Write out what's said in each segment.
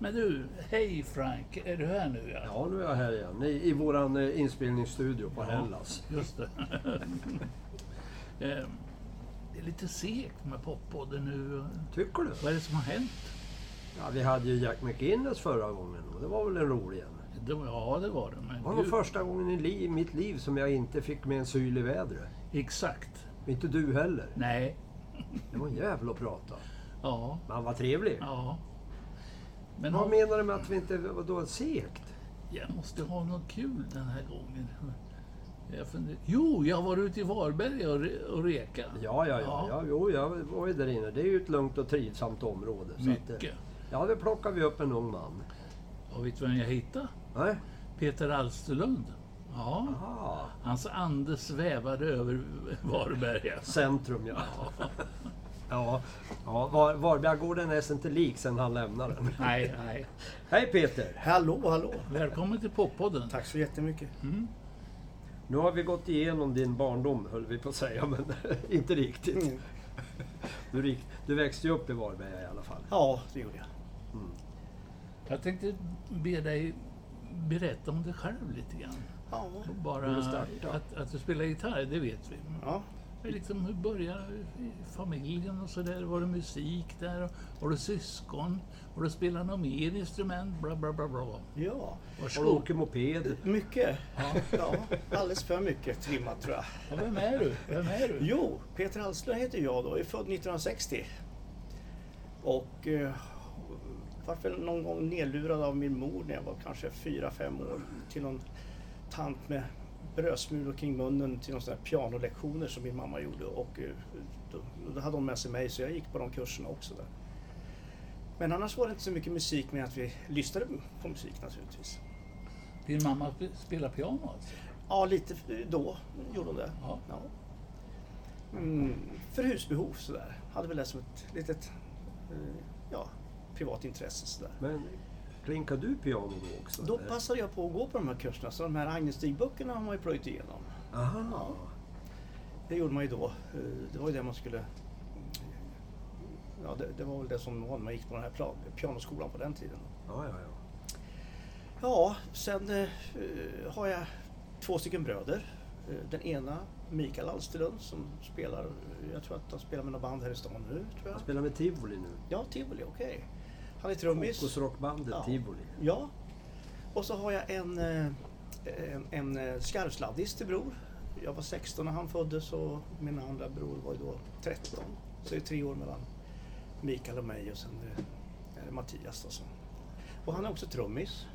Men du, hej Frank, är du här nu? Ja, Ja, nu är jag här igen. I, i våran eh, inspelningsstudio på Hellas. just det. Ehm, det är lite segt med poppodden nu. Tycker du? Vad är det som har hänt? Ja, vi hade ju Jack McInnes förra gången och det var väl en rolig en. Det var, ja, det var det. Det Men var nog första gången i li- mitt liv som jag inte fick med en syl i vädret. exakt. Inte du heller. Nej. Det var en jävel att prata. Ja, Men han var trevlig. ja. Men Vad menar du med att vi inte... Vadå segt? jag måste ha något kul den här gången. Jag funder... Jo, jag varit ute i Varberg och, re- och rekat. Ja, ja, ja. Ja. ja. Jo, jag var ju där inne. Det är ju ett lugnt och trivsamt område. att, eh, Mycket. ja, då plockar vi upp en ung man. Och vet du vem jag hittade? Nej? Peter Alsterlund. Ja, Aha. hans ande svävade över Varberg. Centrum, ja. Ja, ja Var, Varbergagården är sig inte lik sen han lämnade den. Nej, nej. Hej Peter! Hallå, hallå! Välkommen till Poppodden. Tack så jättemycket. Nu har vi gått igenom din barndom, höll vi på att säga, men inte riktigt. Mm. Du, du växte ju upp i Varberga i alla fall. Ja, det gjorde jag. Jag tänkte be dig berätta om dig själv lite grann. Ja, Bara att, att du spelar gitarr, det vet vi. ja. Liksom, hur började familjen och sådär? Var det musik där? Har du syskon? Har du spelat något mer instrument? Bla, bla, bla, bla. ja. Har du åkt moped? mycket. Ja, alldeles för mycket trimmat tror jag. Ja, vem är du? Vem är du? Jo, Peter Hallström heter jag då. Jag är född 1960. Och eh, vart väl någon gång nedlurad av min mor när jag var kanske 4-5 år till någon tant med brödsmulor kring munnen till någon sån här pianolektioner som min mamma gjorde. Och eh, då, då hade hon med sig mig så jag gick på de kurserna också där. Men annars var det inte så mycket musik med att vi lyssnade på musik naturligtvis. Din mamma sp- spelar piano alltså? Ja, lite då gjorde hon det. Ja. Ja. Mm, för husbehov sådär. Hade väl det som ett litet eh, ja, privat intresse sådär. Men klinkar du piano då också? Då eller? passade jag på att gå på de här kurserna. Så de här Agnestig-böckerna har man ju plöjt igenom. Aha. Ja. Det gjorde man ju då. Eh, Det var ju det man skulle... Ja, det, det var väl det som var när man gick på den här pianoskolan på den tiden. Ja, ja, ja. Ja, sen eh, har jag två stycken bröder. Eh, Den ena Mikael Alsterlund som spelar, jag tror att han spelar med något band här i stan nu. Tror jag. Jag spelar med Tivoli nu. Ja, Tivoli, okej. Han är trummis. Fokusrockbandet Ja. Tivoli. Ja. Och så har jag en, eh, en, en eh, skarvsladdis till bror. Jag var 16 när han föddes och min andra bror var ju då 13. Så det är tre år mellan Mikael och mig och sen är det Mattias då. Så. Och han är också trummis.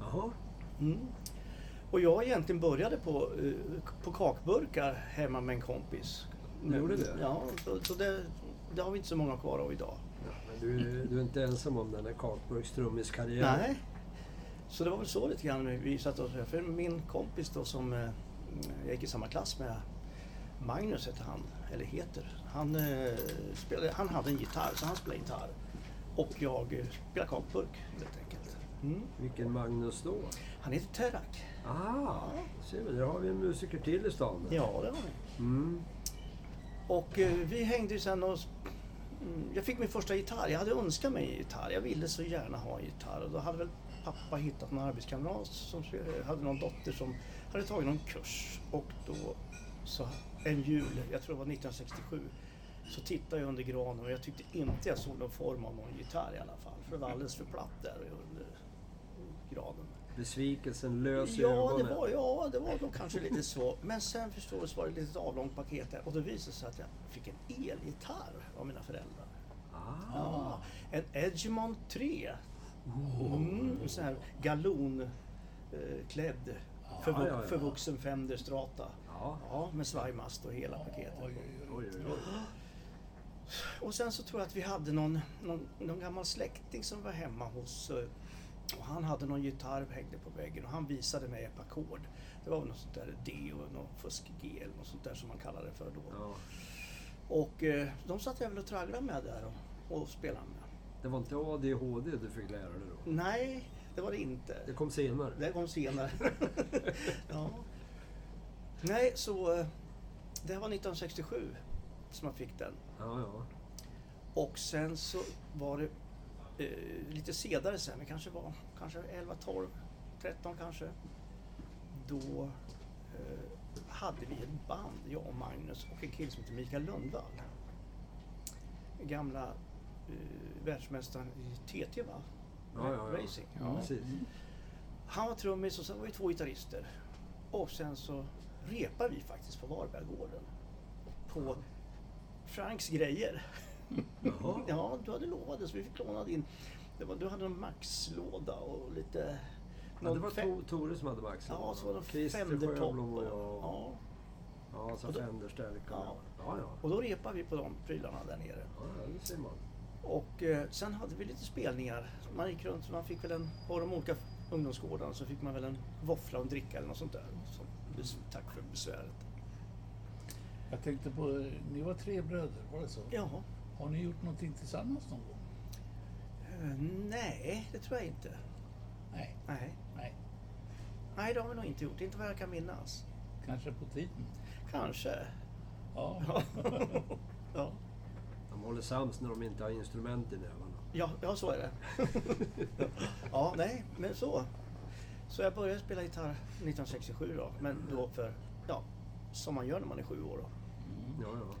Jaha. Mm. Och jag egentligen började på, eh, på kakburkar hemma med en kompis. Du gjorde det? Ja, så, så det, det har vi inte så många kvar av idag. Du, du är inte ensam om den där kakburkstrummiskarriären. Nej. Så det var väl så lite grann vi satt oss. För min kompis då som eh, jag gick i samma klass med, Magnus heter han, eller heter. Han, eh, spelade, han hade en gitarr, så han spelade gitarr. Och jag eh, spelade kakburk helt enkelt. Mm. Vilken Magnus då? Han heter Terak. Ah, ser vi, där har vi en musiker till i stan. Ja, det har vi. Mm. Och eh, vi hängde ju sen och... Mm, jag fick min första gitarr. Jag hade önskat mig en gitarr. Jag ville så gärna ha en gitarr. Och då hade väl pappa hittat någon arbetskamrat som hade någon dotter som hade tagit någon kurs. Och då, så en jul, jag tror det var 1967, så tittade jag under granen och jag tyckte inte jag såg någon form av någon gitarr i alla fall. För det var alldeles för platt där under granen. Besvikelsen lös i Ja, det ögonen. var, ja, det var nog kanske lite så. Men sen förstår du så var det ett litet avlångt paket där. Och då visade det sig att jag fick en elgitarr av mina föräldrar. Ah, Ja, en Edgemont 3. Mm, en sån här galonklädd förvu- ja, ja. förvuxen Fender Strata. ja. Ja, med svajmast och hela paketet. Oj, oj, oj. Oj, oj, oj. Och sen så tror jag att vi hade någon, någon, någon gammal släkting som var hemma hos eh, och han hade någon gitarr hängde på väggen och han visade mig ett ackord. Det var väl något sånt där D och någon fusk-G eller något sånt där som man kallade det för då. Ja. Och eh, de satt jag väl och tragglade med där och, och spelade med. Det var inte ADHD du fick lära dig då? Nej, det var det inte. Det kom senare? Det kom senare. ja. Nej, så eh, det var 1967 som jag fick den. Ja, ja. Och sen så var det lite senare sen, vi kanske var kanske 11, 12, 13 kanske. Då eh, hade vi ett band, jag och Magnus och en kille som heter Mikael Lundvall. Gamla eh, världsmästaren i TT va? Ja, ja, ja. Racing. Ja. Precis. Han var trummis och sen var vi två gitarrister. Och sen så repade vi faktiskt på Varberggården. På Franks grejer. Jaha. Ja, du hade lovat det så vi fick låna din. Det var, du hade en Max-låda och lite... Ja, det var fem- to, Tore som hade Max. Ja, så var det Christer Fender-topp. Sjöblom och. Ja, Ja, så Och då- Fender Steadicam. Ja. Ja, ja. och då repade vi på de prylarna där nere. Ja, det ser man. Och eh, sen hade vi lite spelningar. Man gick runt, man fick väl en, på de olika ungdomsgårdarna så fick man väl en våffla och en dricka eller något sånt där. Som, tack för besväret. Jag tänkte på, eh, ni var tre bröder, var det så? Ja, Har ni gjort någonting tillsammans någon gång? eh, nej det tror jag inte. Nej, Nej. nej. nej, det har vi nog inte gjort. Inte vad jag kan minnas. Kanske på tiden. Kanske. Ja. Ja. De håller sams när de inte har instrument i nävarna. Ja, ja, så är det. ja, nej, men så. Så jag började spela gitarr 1967 då, men då för, ja, som man gör när man är sju år då. Ja, ja.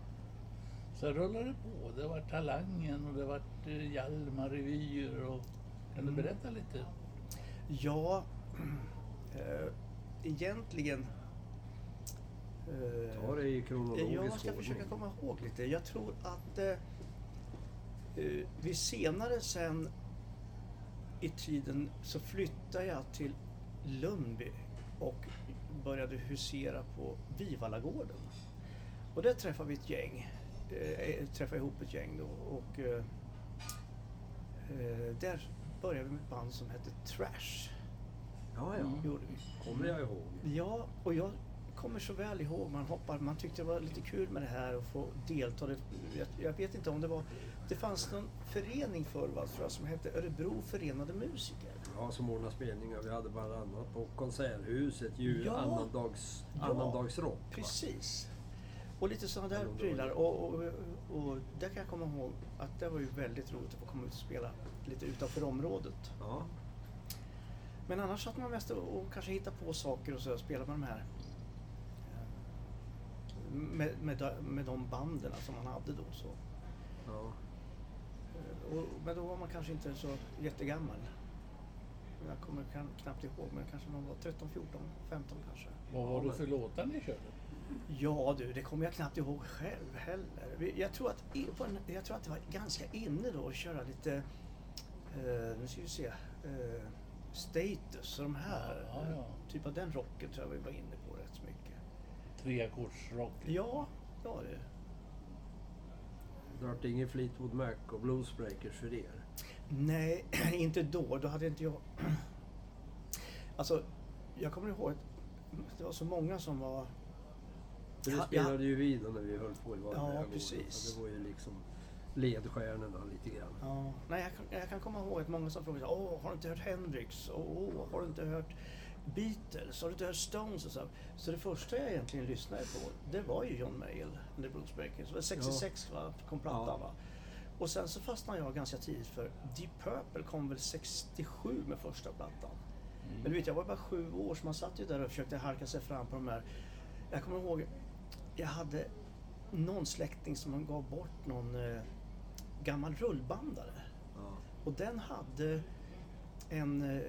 Så rullade det på. Det var Talangen och det var eh, Hjalmar-revyer. Och... Kan du Mm. berätta lite? Ja, eh, egentligen... eh, Ta det i kronologisk Ja, jag ska ordning. försöka komma ihåg lite. Jag tror att eh, vi senare sen i tiden så flyttade jag till Lundby och började husera på Vivalagården. Och där träffade vi ett gäng. Eh, träffade ihop ett gäng då och eh, eh, där började vi med ett band som hette Trash. Ja, ja. Gjorde vi. Kommer jag ihåg. Ja, och jag kommer så väl ihåg, man hoppar, man tyckte det var lite kul med det här och få delta. Det- Jag, jag vet inte om det var, det fanns någon förening förr va, tror jag, som hette Örebro Förenade Musiker. Ja, som ordnade spelningar. Vi hade bland annat på Konserthuset ju Ja. annandags, Ja. annandagsrock. Precis. Och lite sådana där prylar. Och, och, och där kan jag komma ihåg att det var ju väldigt roligt att få komma ut och spela lite utanför området. Ja. Men annars satt man mest och, och kanske hitta på saker och så spela med de här eh, med, med, de- med de banden som man hade då. Så. ja. Eh, Och, men då var man kanske inte så jättegammal. Jag kommer knappt ihåg, men kanske man var 13, 14, 15 kanske. Vad var det för låtar ni körde? Ja du, det kommer jag knappt ihåg själv heller. Jag tror att, jag tror att det var ganska inne då att köra lite, eh, nu ska vi se, eh, Status och de här. Ja, ja. Typ av den rocken tror jag vi var inne på rätt så mycket. Treackordsrock? Ja, ja det. Det vart ingen Fleetwood Mac och Bluesbreakers för er. Nej, inte då. Då hade inte jag... Alltså, jag kommer ihåg att det var så många som var... För det Ja, spelade ju vi då när vi höll på i Varberg. Ja, precis. Det var ju liksom ledstjärnorna lite grann. Ja, nej, jag, kan, jag kan komma ihåg att många som frågade Åh, har du inte hört Hendrix? Åh, har du inte hört Beatles? Har du inte hört Stones? Och så. så det första jag egentligen lyssnade på, det var ju John Mayall, The Blues Breakers. Det var 66 va, kom plattan Ja. va. Och sen så fastnade jag ganska tidigt för Deep Purple kom väl 67 med första plattan. Men du vet, jag var bara sju år så man satt ju där och försökte harka sig fram på de här. Jag kommer ihåg, jag hade någon släkting som gav bort någon eh, gammal rullbandare. Ja. Och den hade en, eh,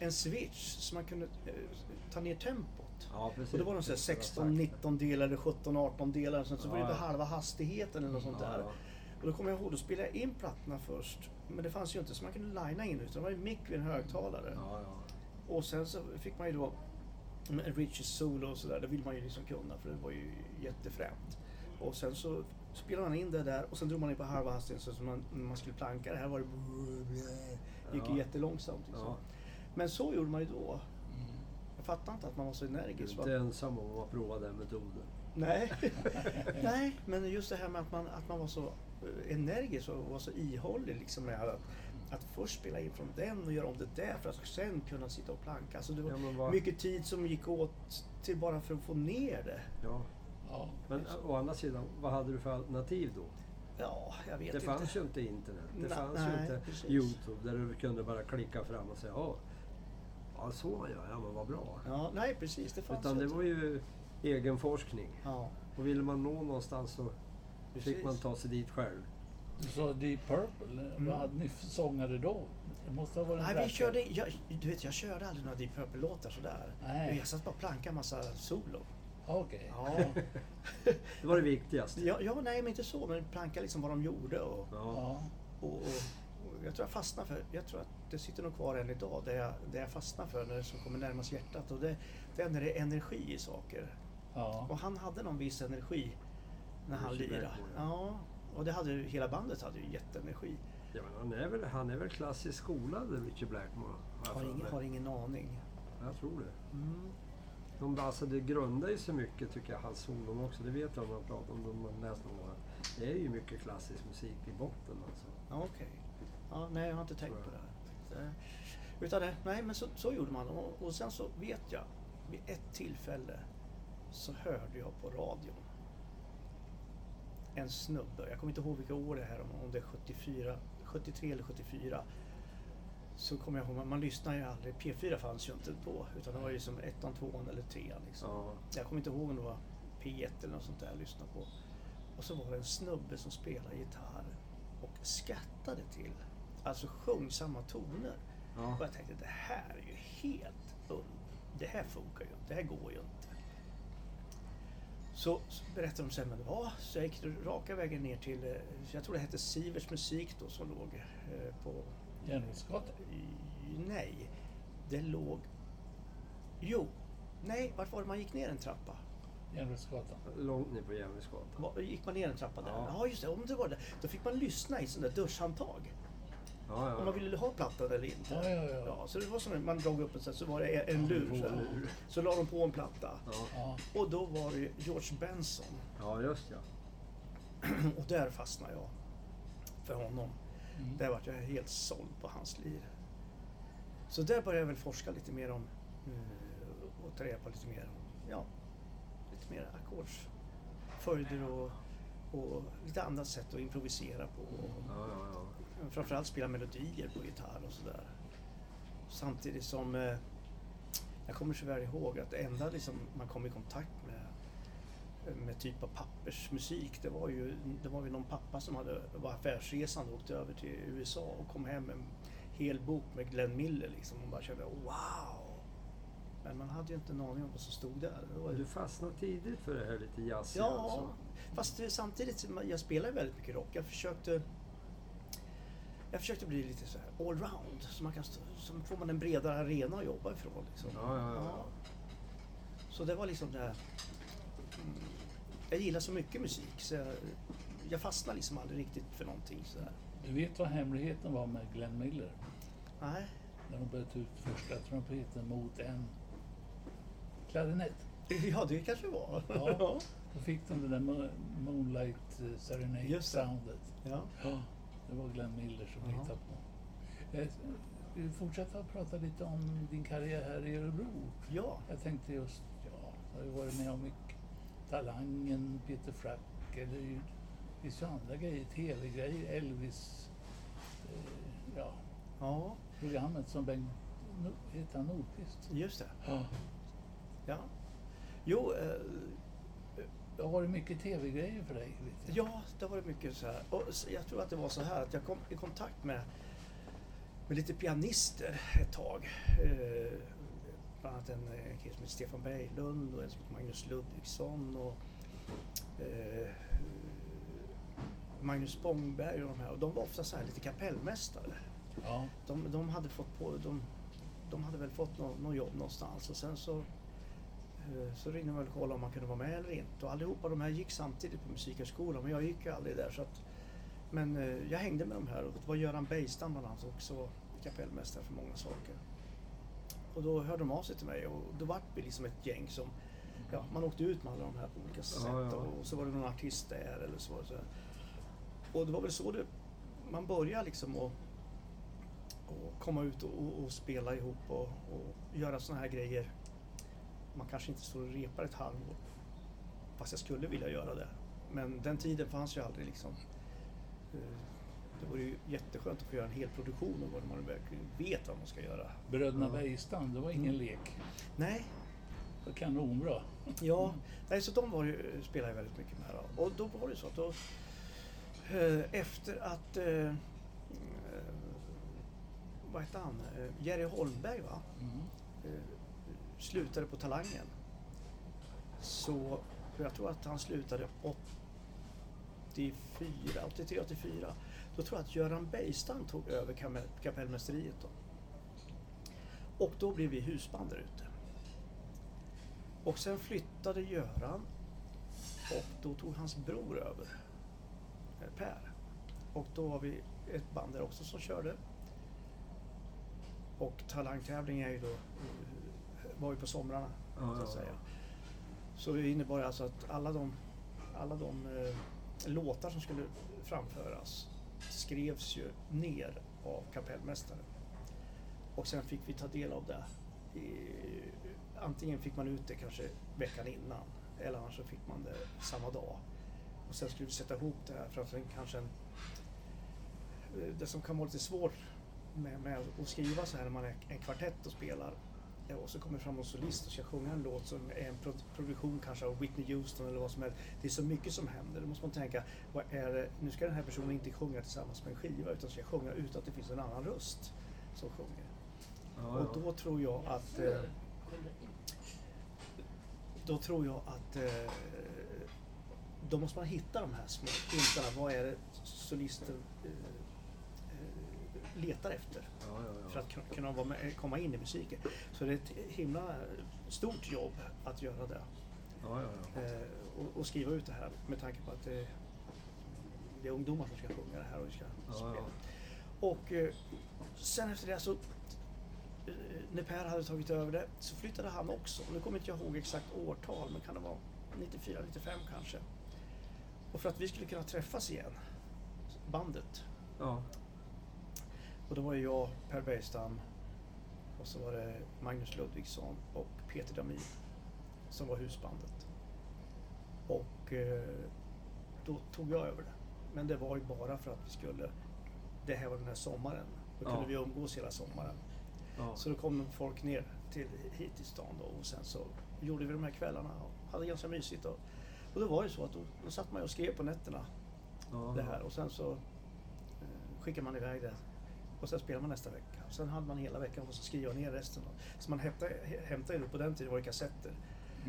en switch så man kunde eh, ta ner tempot. ja. Och det var någon sån här 16, 19 delar eller 17, 18 delar. Så, så var det Ja, halva hastigheten eller något sånt där. Och då kommer jag ihåg, då spelade jag in plattorna först. Men det fanns ju inte så man kunde linea in utan det var ju mick vid en högtalare. Och sen så fick man ju då Richies solo och sådär, det vill man ju liksom kunna för det var ju jättefränt. Och sen så spelade man in det där och sen drog man in på halva hastigheten så man, man skulle planka. Det här var det... Gick ju jättelångsamt. Liksom. Ja. Men så gjorde man ju då. Mm. Jag fattar inte att man var så Du är energisk. inte ensam om att prova den metoden. Nej. Nej, men just det här med att man, att man var så eh, energisk och var så ihållig liksom med att, att först spela in från den och göra om det där för att sen kunna sitta och planka. Alltså det var Ja, vad- mycket tid som gick åt till bara för att få ner det. Ja. Ja. Men å andra sidan, vad hade du för alternativ då? Ja, jag vet Det inte. fanns ju inte internet. Det Nej, fanns ju nej, inte precis. Youtube där du kunde bara klicka fram och säga ja, ja så man gör, ja men vad bra. Ja, nej, precis. Det fanns Utan det inte. var ju egen forskning. Ja, Och ville man nå någonstans så fick precis. man ta sig dit själv. Du sa Deep Purple. Vad hade ni för sångare då? Det måste ha varit en Nej, vi körde, jag, du vet, jag körde aldrig några Deep Purple-låtar sådär. Nej. Jag satt bara och plankade en massa solo. Okej. Ja. Det var det viktigaste. ja, ja, nej, men inte så. Men planka liksom vad de gjorde. Och, Ja. Och, och, och jag tror jag fastnade för, jag tror att det sitter nog kvar än idag, det jag, det jag fastnar för, när det som kommer närmast hjärtat. Och det, det är när det är energi i saker. Ja. Och han hade någon viss energi när han lirade. Ja, och det hade, ju- hela bandet hade ju jätteenergi. Ja, men han, är väl, han är väl klassiskt skolad, Richie Blackmore? Har ingen, har ingen aning. Jag tror det. Mm. De, alltså, det grundar ju så mycket, tycker jag, hans solon också. Det vet jag om man pratar om, om man läst någon gång. Det är ju mycket klassisk musik i botten alltså. Ja, okej. Ja, nej, jag har inte tänkt på det. här. Så, Utan det, nej, men så, så gjorde man. Och, och sen så vet jag, vid ett tillfälle så hörde jag på radion en snubbe, jag kommer inte ihåg vilka år det här om, det är 74, 73 eller 74. Så kommer jag ihåg, man, lyssnar ju aldrig, P4 fanns ju inte då, utan det var ju som ettan, tvåan eller trean. Liksom. Ja. Jag kommer inte ihåg om det var P1 eller något sånt där jag lyssnade på. Och så var det en snubbe som spelade gitarr och skattade till. Alltså sjöng samma toner. Ja. Och jag tänkte det här är ju helt underbart. Det här funkar ju inte. Det här går ju inte. Så, så berättade de sen men det var. Så jag gick raka vägen ner till, eh, jag tror det hette Sivers musik då som låg eh, på Järnvägsgatan. Nej, det låg... Jo, nej, vart var det man gick ner en trappa? Järnvägsgatan. Långt ner på Järnvägsgatan. Gick man ner en trappa där? Ja. Ja, just det. Om det var det. Då fick man lyssna i sån där duschhandtag. Ja, ja. Om man ville ha plattan eller inte. Ja, ja, ja. så det var som man drog upp en här, så var det en lur. Så, här. lur. så la de på en platta. Och då var det George Benson. ja, just ja. Och där fastnade jag för honom. Mm. Där var jag helt såld på hans lir. Så där började jag väl forska lite mer om eh, och ta reda på lite mer om, ja, lite mer ackordsföljder och, och lite annat sätt att improvisera på. Och ja, ja, ja. Framförallt spela melodier på gitarr och sådär. Samtidigt som eh, jag kommer så väl ihåg att det enda liksom, man kom i kontakt med med typ av pappersmusik. Det var ju, det var ju någon pappa som hade, var affärsresande och åkte över till USA och kom hem med en hel bok med Glenn Miller liksom. Och bara kände wow! Men man hade ju inte en aning om vad som stod där. Var, Du fastnade tidigt för det här lite jazziga ja, alltså. fast samtidigt, jag spelar ju väldigt mycket rock. Jag försökte jag försökte bli lite så här allround, så man kan, stå- så får man en bredare arena att jobba ifrån. Liksom. Ja, ja, ja. Så det var liksom det här. Mm, jag gillar så mycket musik så jag, jag fastnar liksom aldrig riktigt för någonting sådär. Du vet vad hemligheten var med Glenn Miller? Nej. När de började ta ut första trumpeten mot en klarinett. Ja, det kanske var. Ja. Då fick de det där Mo- Moonlight eh. Serenade-soundet. ja. Ja, det var Glenn Miller som Ja. hittade på. Eh, Vi fortsätter att prata lite om din karriär här i Örebro. ja. Jag tänkte just, ja, du har ju varit med om mycket. Talangen, Peter Frack, eller det finns ju andra grejer, tv-grejer, Elvis, eh, ja, Ja, programmet som Bengt, heter han Nordqvist? just det. Ja. Ja. Jo, eh, Det har varit mycket tv-grejer för dig, ja, det har varit mycket så här. Och jag tror att det var så här att jag kom i kontakt med, med lite pianister ett tag. Eh, bland annat en kille som heter Stefan Berglund och en som heter Magnus Ludvigsson och eh, Magnus Spångberg och de här. Och de var ofta så här lite kapellmästare. Ja. De, de hade fått på, de, de hade väl fått någon, någon jobb någonstans och sen så så ringde de väl och kollade om man kunde vara med eller inte. Och allihopa de här gick samtidigt på Musikhögskolan men jag gick ju aldrig där. Så att, men eh, jag hängde med de här och det var Göran Bergstam bland annat också kapellmästare för många saker. Och då hörde de av sig till mig och då vart vi liksom ett gäng som ja, man åkte ut med alla de här på olika sätt Ja, ja. Och, och så var det någon artist där eller så. så här. Och det var väl så det, man började liksom att och komma ut och, och, och spela ihop och, och göra såna här grejer. Man kanske inte står och repar ett halvår. Fast jag skulle vilja göra det. Men den tiden fanns ju aldrig liksom. Eh, Det vore ju jätteskönt att få göra en hel produktion av vad man verkligen vet vad man ska göra. Bröderna. Bergstam, det var ingen lek. Nej, Det var kanonbra. Ja, nej, så de var ju, spelade jag väldigt mycket med. Då. Och då var det så att då, eh, efter att, eh, vad hette han, Jerry Holmberg va? Mm. Slutade på Talangen. Så, jag tror att han slutade 84, 83, 84. Då tror jag att Göran Bergstam tog över kapellmästeriet då. Och då blev vi husband där ute. Och sen flyttade Göran och då tog hans bror över, eh, Per. Och då var vi ett band där också som körde. Och talangtävling är ju då, eh, var ju på somrarna Ja, så att säga. Så det innebar alltså att alla de, alla de eh, låtar som skulle framföras skrevs ju ner av kapellmästaren. Och sen fick vi ta del av det. I, antingen fick man ut det kanske veckan innan eller annars så fick man det samma dag. Och sen skulle vi sätta ihop det här för att sen kanske en, eh, det som kan vara lite svårt med, med att skriva så här när man är en kvartett och spelar och så kommer fram en solist och ska sjunga en låt som är en pro- produktion kanske av Whitney Houston eller vad som helst. Det är så mycket som händer. Då måste man tänka, vad är det? nu ska den här personen inte sjunga tillsammans med en skiva utan ska sjunga utan att det finns en annan röst som sjunger. Ja, Och då tror jag att eh, då tror jag att eh, då måste man hitta de här små hintarna. Vad är det solisten eh, eh, letar efter? Ja, ja, ja. för att kun- kunna vara med, komma in i musiken. Så det är ett himla stort jobb att göra det. Eh, och, och skriva ut det här med tanke på att det, det är ungdomar som ska sjunga det här och vi ska spela. Och eh, sen efter det så eh, när Per hade tagit över det så flyttade han också. Nu kommer inte jag ihåg exakt årtal men kan det vara 94, 95 kanske. Och för att vi skulle kunna träffas igen, bandet, ja. Och då var jag, Per Bergstam och så var det Magnus Ludvigsson och Peter Damin som var husbandet. Och eh, då tog jag över det. Men det var ju bara för att vi skulle, det här var den här sommaren. Då kunde Ja. vi umgås hela sommaren. ja. Så då kom folk ner till, hit till stan då och sen så gjorde vi de här kvällarna och hade ganska mysigt. Och, och då var det så att då, då satt man ju och skrev på nätterna ja. det här och sen så eh, skickar man iväg det och sen spelar man nästa vecka. Sen hade man hela veckan och så skriva ner resten. Så man hämtade, hämtade ju på den tiden var det kassetter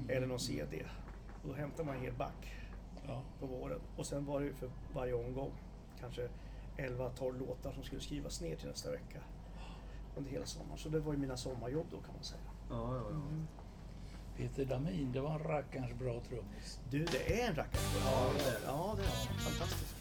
eller någon CD. Och då hämtade man en hel back Ja. på våren. Och sen var det ju för varje omgång kanske 11-12 låtar som skulle skrivas ner till nästa vecka. Under hela sommaren. Så det var ju mina sommarjobb då kan man säga. Ja, ja, ja. Peter Damin, det var en rackarns bra trummis. Du, det är en rackare. Ja, det är det. Ja, det är. Fantastiskt.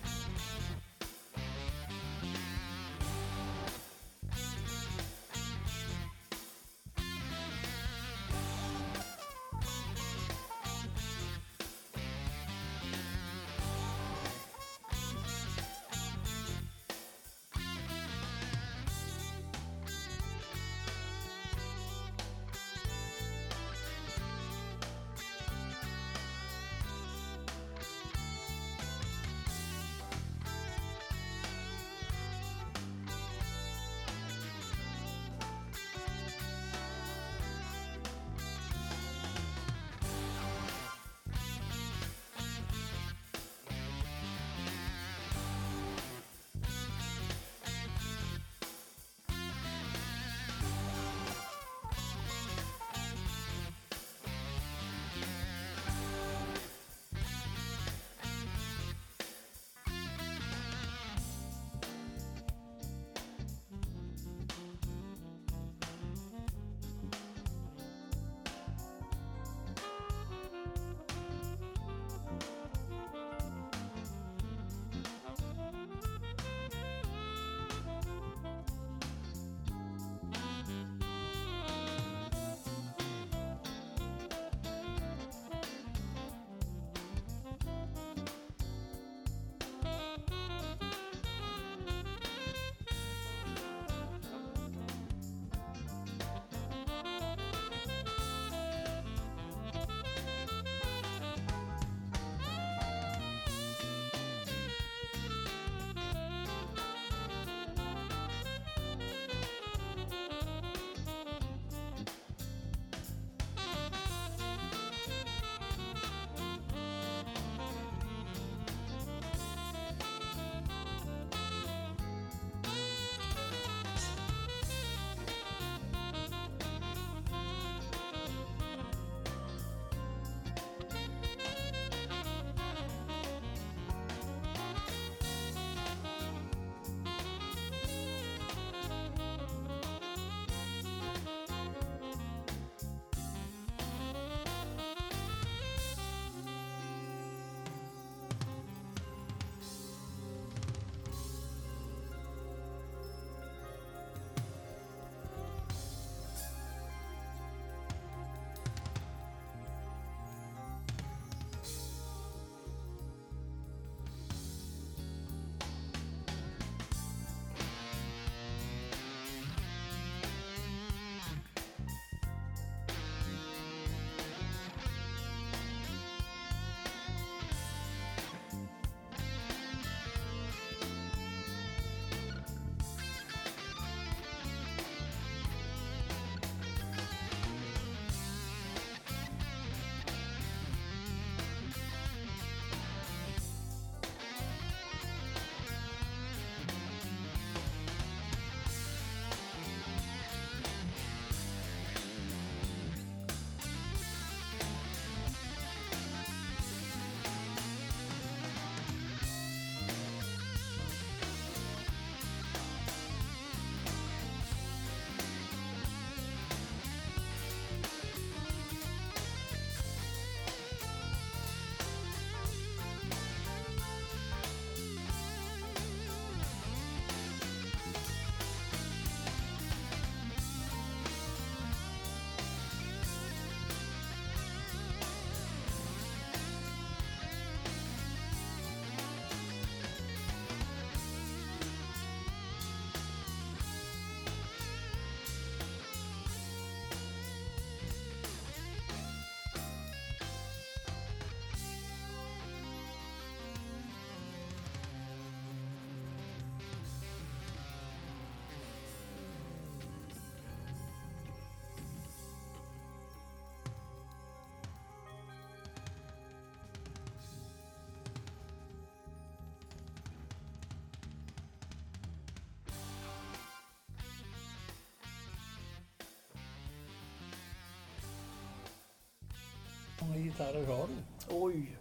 Många gitarrer har du? Oj,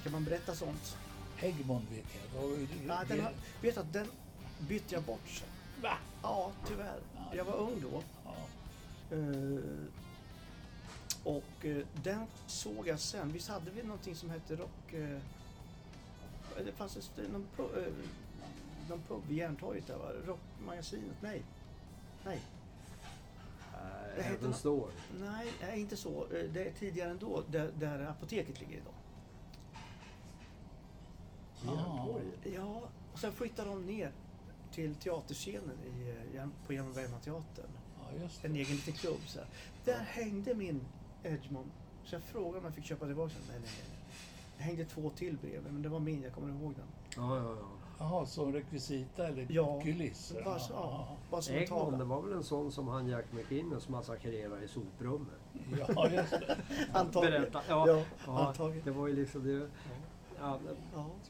ska man berätta sånt? Egmont vet jag. Var, Ja, den har, vet du att den bytte jag bort sen. Va? Ja, tyvärr. Jag var ung då. Ja. Eh, och eh, den såg jag sen. Visst hade vi någonting som hette Rock... eh, det fanns någon, uh, någon pub vid Järntorget där va? Rockmagasinet? Nej. Nej. Heaven Store. Nej, nej, inte så. Eh, Det är tidigare ändå, där, där apoteket ligger idag. Järntorget. Ja, och sen flyttade de ner till teaterscenen i, eh, på Hjalmar Bergman-teatern. ja. En egen liten klubb. Så här. Där hängde min Edgemont. Så jag frågade om jag fick köpa tillbaka den. Nej, nej, nej. Det hängde två till bredvid, men det var min. Jag kommer ihåg den. Ja, ja, ja. Jaha, som rekvisita eller Ja, kulisser? Bara, så- ja, bara som en Egmont, det var väl en sån som han Jack McInnes massakrerade i soprummet? ja, just det. Antagligen. Berätta. Ja, Ja, ja, antagligen. det var ju liksom det. Ja,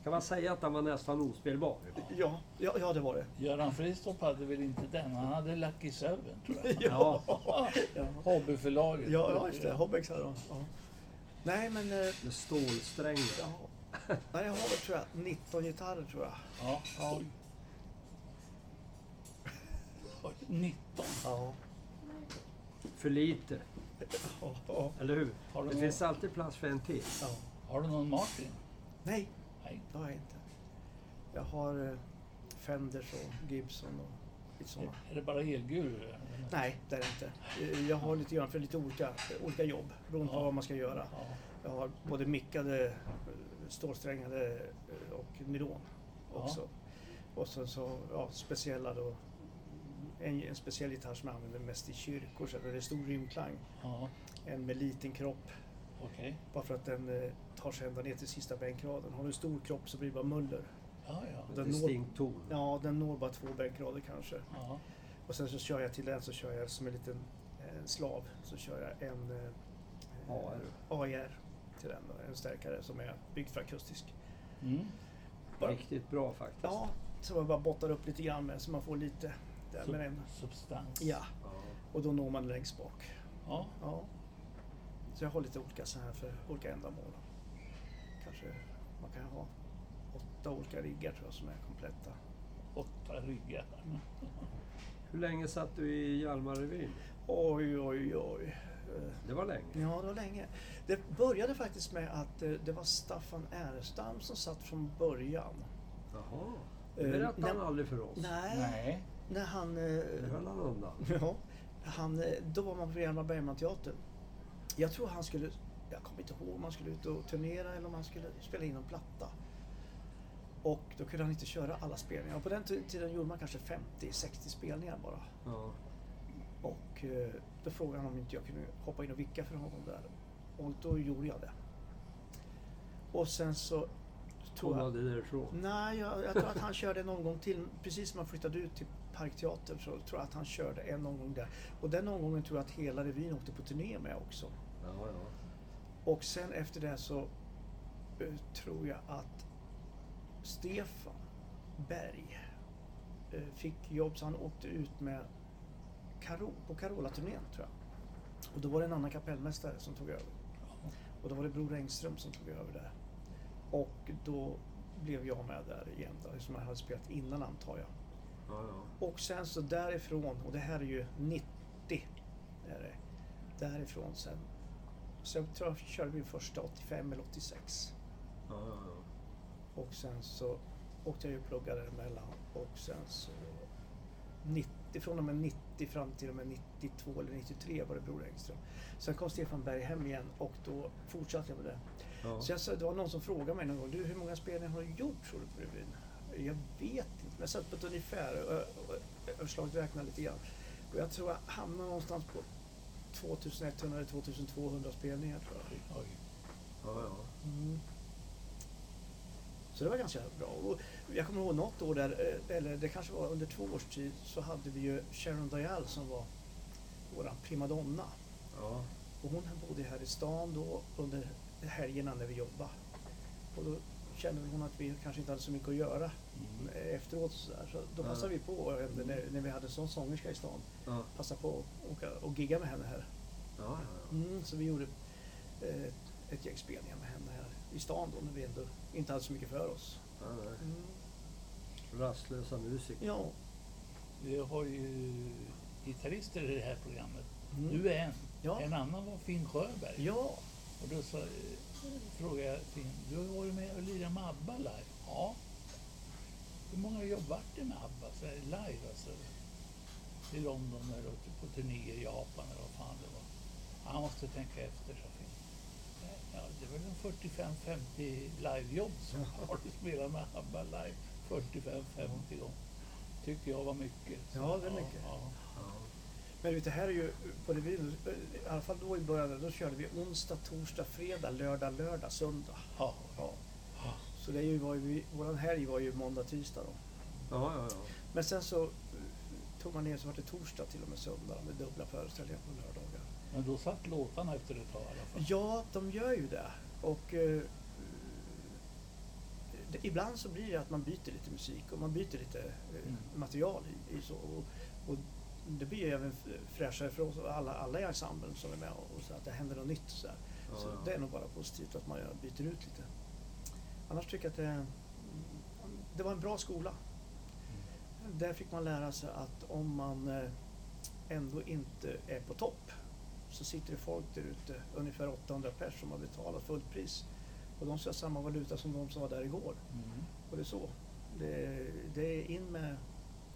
ska man säga att den var nästan ospelbar? Ja, ja, ja, det var det. Göran Fristorp hade väl inte den? Han hade Lucky Seven, tror jag. Ja. Ja, Hobbyförlaget. ja, ja just det. Hobbex hade de. Ja. Nej, men... eh, Med stålsträngar. Ja. Nej, jag har tror jag 19 gitarrer tror jag. Ja. Ja. Oj, 19. Ja. För lite, ja, ja. eller hur? Har du Det någon- finns alltid plats för en till. ja. Har du någon Martin? Nej, Nej. det har jag inte. Jag har eh, Fenders och Gibson och lite sådana. Är det bara eller? Nej, det är det inte. Eh, Jag har lite grann för lite olika, olika jobb beroende på vad man ska göra. Ja. Jag har både mickade, eh, stålsträngade eh, och nylon Ja. också. Och sen så ja, speciella då. En, en speciell gitarr som jag använder mest i kyrkor, så det är stor rymdklang. Ja, En med liten kropp, okej. bara för att den eh, tar sig ända ner till sista bänkraden. Har du en stor kropp så blir det bara muller. Ja, ja. Den når- Distinkt ton. Ja, den når bara två bänkrader kanske. ja. Och sen så kör jag till den så kör jag som en liten eh, slav så kör jag en eh, AR. AIR till den. En stärkare som är byggd för akustisk. Mm. Bara- Riktigt bra faktiskt. Ja, så man bara bottar upp lite grann med så man får lite där Sub- med den. Substans. Ja, Ja. och då når man längst bak. Ja. Ja. Så jag har lite olika så här för olika ändamål. Kanske man kan ha åtta olika riggar tror jag som är kompletta. Åtta ryggar. Hur länge satt du i Hjalmarrevyn? Oj, oj, oj. Det var länge. Ja, det var länge. Det började faktiskt med att eh, det var Staffan Erestam som satt från början. Jaha. Eh, Det berättade han aldrig för oss. Nej, Nej. när han... Det eh, höll han undan. Ja, han, då var man på Hjalmar Bergman-teatern. Jag tror han skulle, jag kommer inte ihåg om han skulle ut och turnera eller om han skulle spela in en platta. Och då kunde han inte köra alla spelningar. Och på den ti- tiden gjorde man kanske 50-60 spelningar bara. Ja. Och då frågade han om inte jag kunde hoppa in och vicka för honom där. Och då gjorde jag det. Och sen så tror jag... Kollade därifrån. Nej, jag, jag tror att han körde någon gång till. Precis som han flyttade ut till Parkteatern så tror jag att han körde en omgång där. Och den omgången tror jag att hela revyn åkte på turné med också. Ja, ja. Och sen efter det så eh, tror jag att Stefan Berg eh, fick jobb så han åkte ut med Karo, på Carola-turnén tror jag. Och då var det en annan kapellmästare som tog över. Och då var det Bror Engström som tog över där. Och då blev jag med där igen då, som jag hade spelat innan antar jag. ja, ja. Och sen så därifrån, och det här är ju 90, är det. Därifrån sen. Sen tror jag körde vi första 85 eller 86. ja, ja, ja. Och sen så åkte jag ju och pluggade emellan. Och sen så 90, från och med 90 fram till och med 92 eller 93 var det Bror Engström. Sen kom Stefan Berg hem igen och då fortsatte jag med det. Ja. Så jag, sa- det var någon som frågade mig någon gång, du hur många spelningar har du gjort tror du på revyn? Jag vet inte, men jag satt på ett ungefär och överslaget räknade lite grann. Och jag tror jag hamnade någonstans på 2100 eller 2200 spelningar tror jag. Oj. ja, ja. Mm. Så det var ganska bra. Och jag kommer ihåg något år där, eh, eller det kanske var under två års tid, så hade vi ju Sharon Dial som var våran primadonna. ja. Och hon bodde här i stan då under helgerna när vi jobbade. Och då kände hon att vi kanske inte hade så mycket att göra Mm. efteråt. Så, där. så då Ja. passade vi på eh, när, när vi hade en sån sångerska i stan. ja. Passa på att åka och gigga med henne här. ja, ja. Mm, så vi gjorde eh, ett, ett gäng spelningar med henne här i stan då när vi ändå inte hade så mycket för oss. Mm. Rastlösa musiker. Ja. Vi har ju gitarrister i det här programmet. Mm. Du är en. Ja. En annan var Finn Sjöberg. Ja. Och då sa, frågade jag Finn, du har varit med och lirat med ABBA live? Ja. Hur många jobb vart det med ABBA så här, live? Alltså, I London eller på turnéer i Japan eller vad fan det var. Han måste tänka efter. Ja, det är väl en 45-50 livejobb som har du spelat med ABBA live 45-50 gånger. Tycker jag var mycket. Ja, det är mycket. Ja, Ja. Men vet, det här är ju, på det, i alla fall då i början, då körde vi onsdag, torsdag, fredag, lördag, lördag, söndag. ja. Ja. Ja. Så det är ju, var ju, våran helg var ju måndag, tisdag då. Ja, ja, ja. Men sen så eh, tog man ner så var det torsdag till och med söndag med dubbla föreställningar på lördagar. Men då satt låtarna efter ett tag i alla fall. Ja, de gör ju det. Och eh, det, ibland så blir det att man byter lite musik och man byter lite eh, Mm. material i, i så. Och, och det blir ju även fräschare för oss alla, alla i ensemblen som är med och, och så att det händer något nytt. Så, här. Ja, så ja. det är nog bara positivt att man byter ut lite. Annars tycker jag att det, det var en bra skola. Där fick man lära sig att om man eh, ändå inte är på topp så sitter det folk där ute, ungefär 800 pers som har betalat fullt pris. Och de ska ha samma valuta som de som var där igår. Mm. Och det är så. Det, det är in med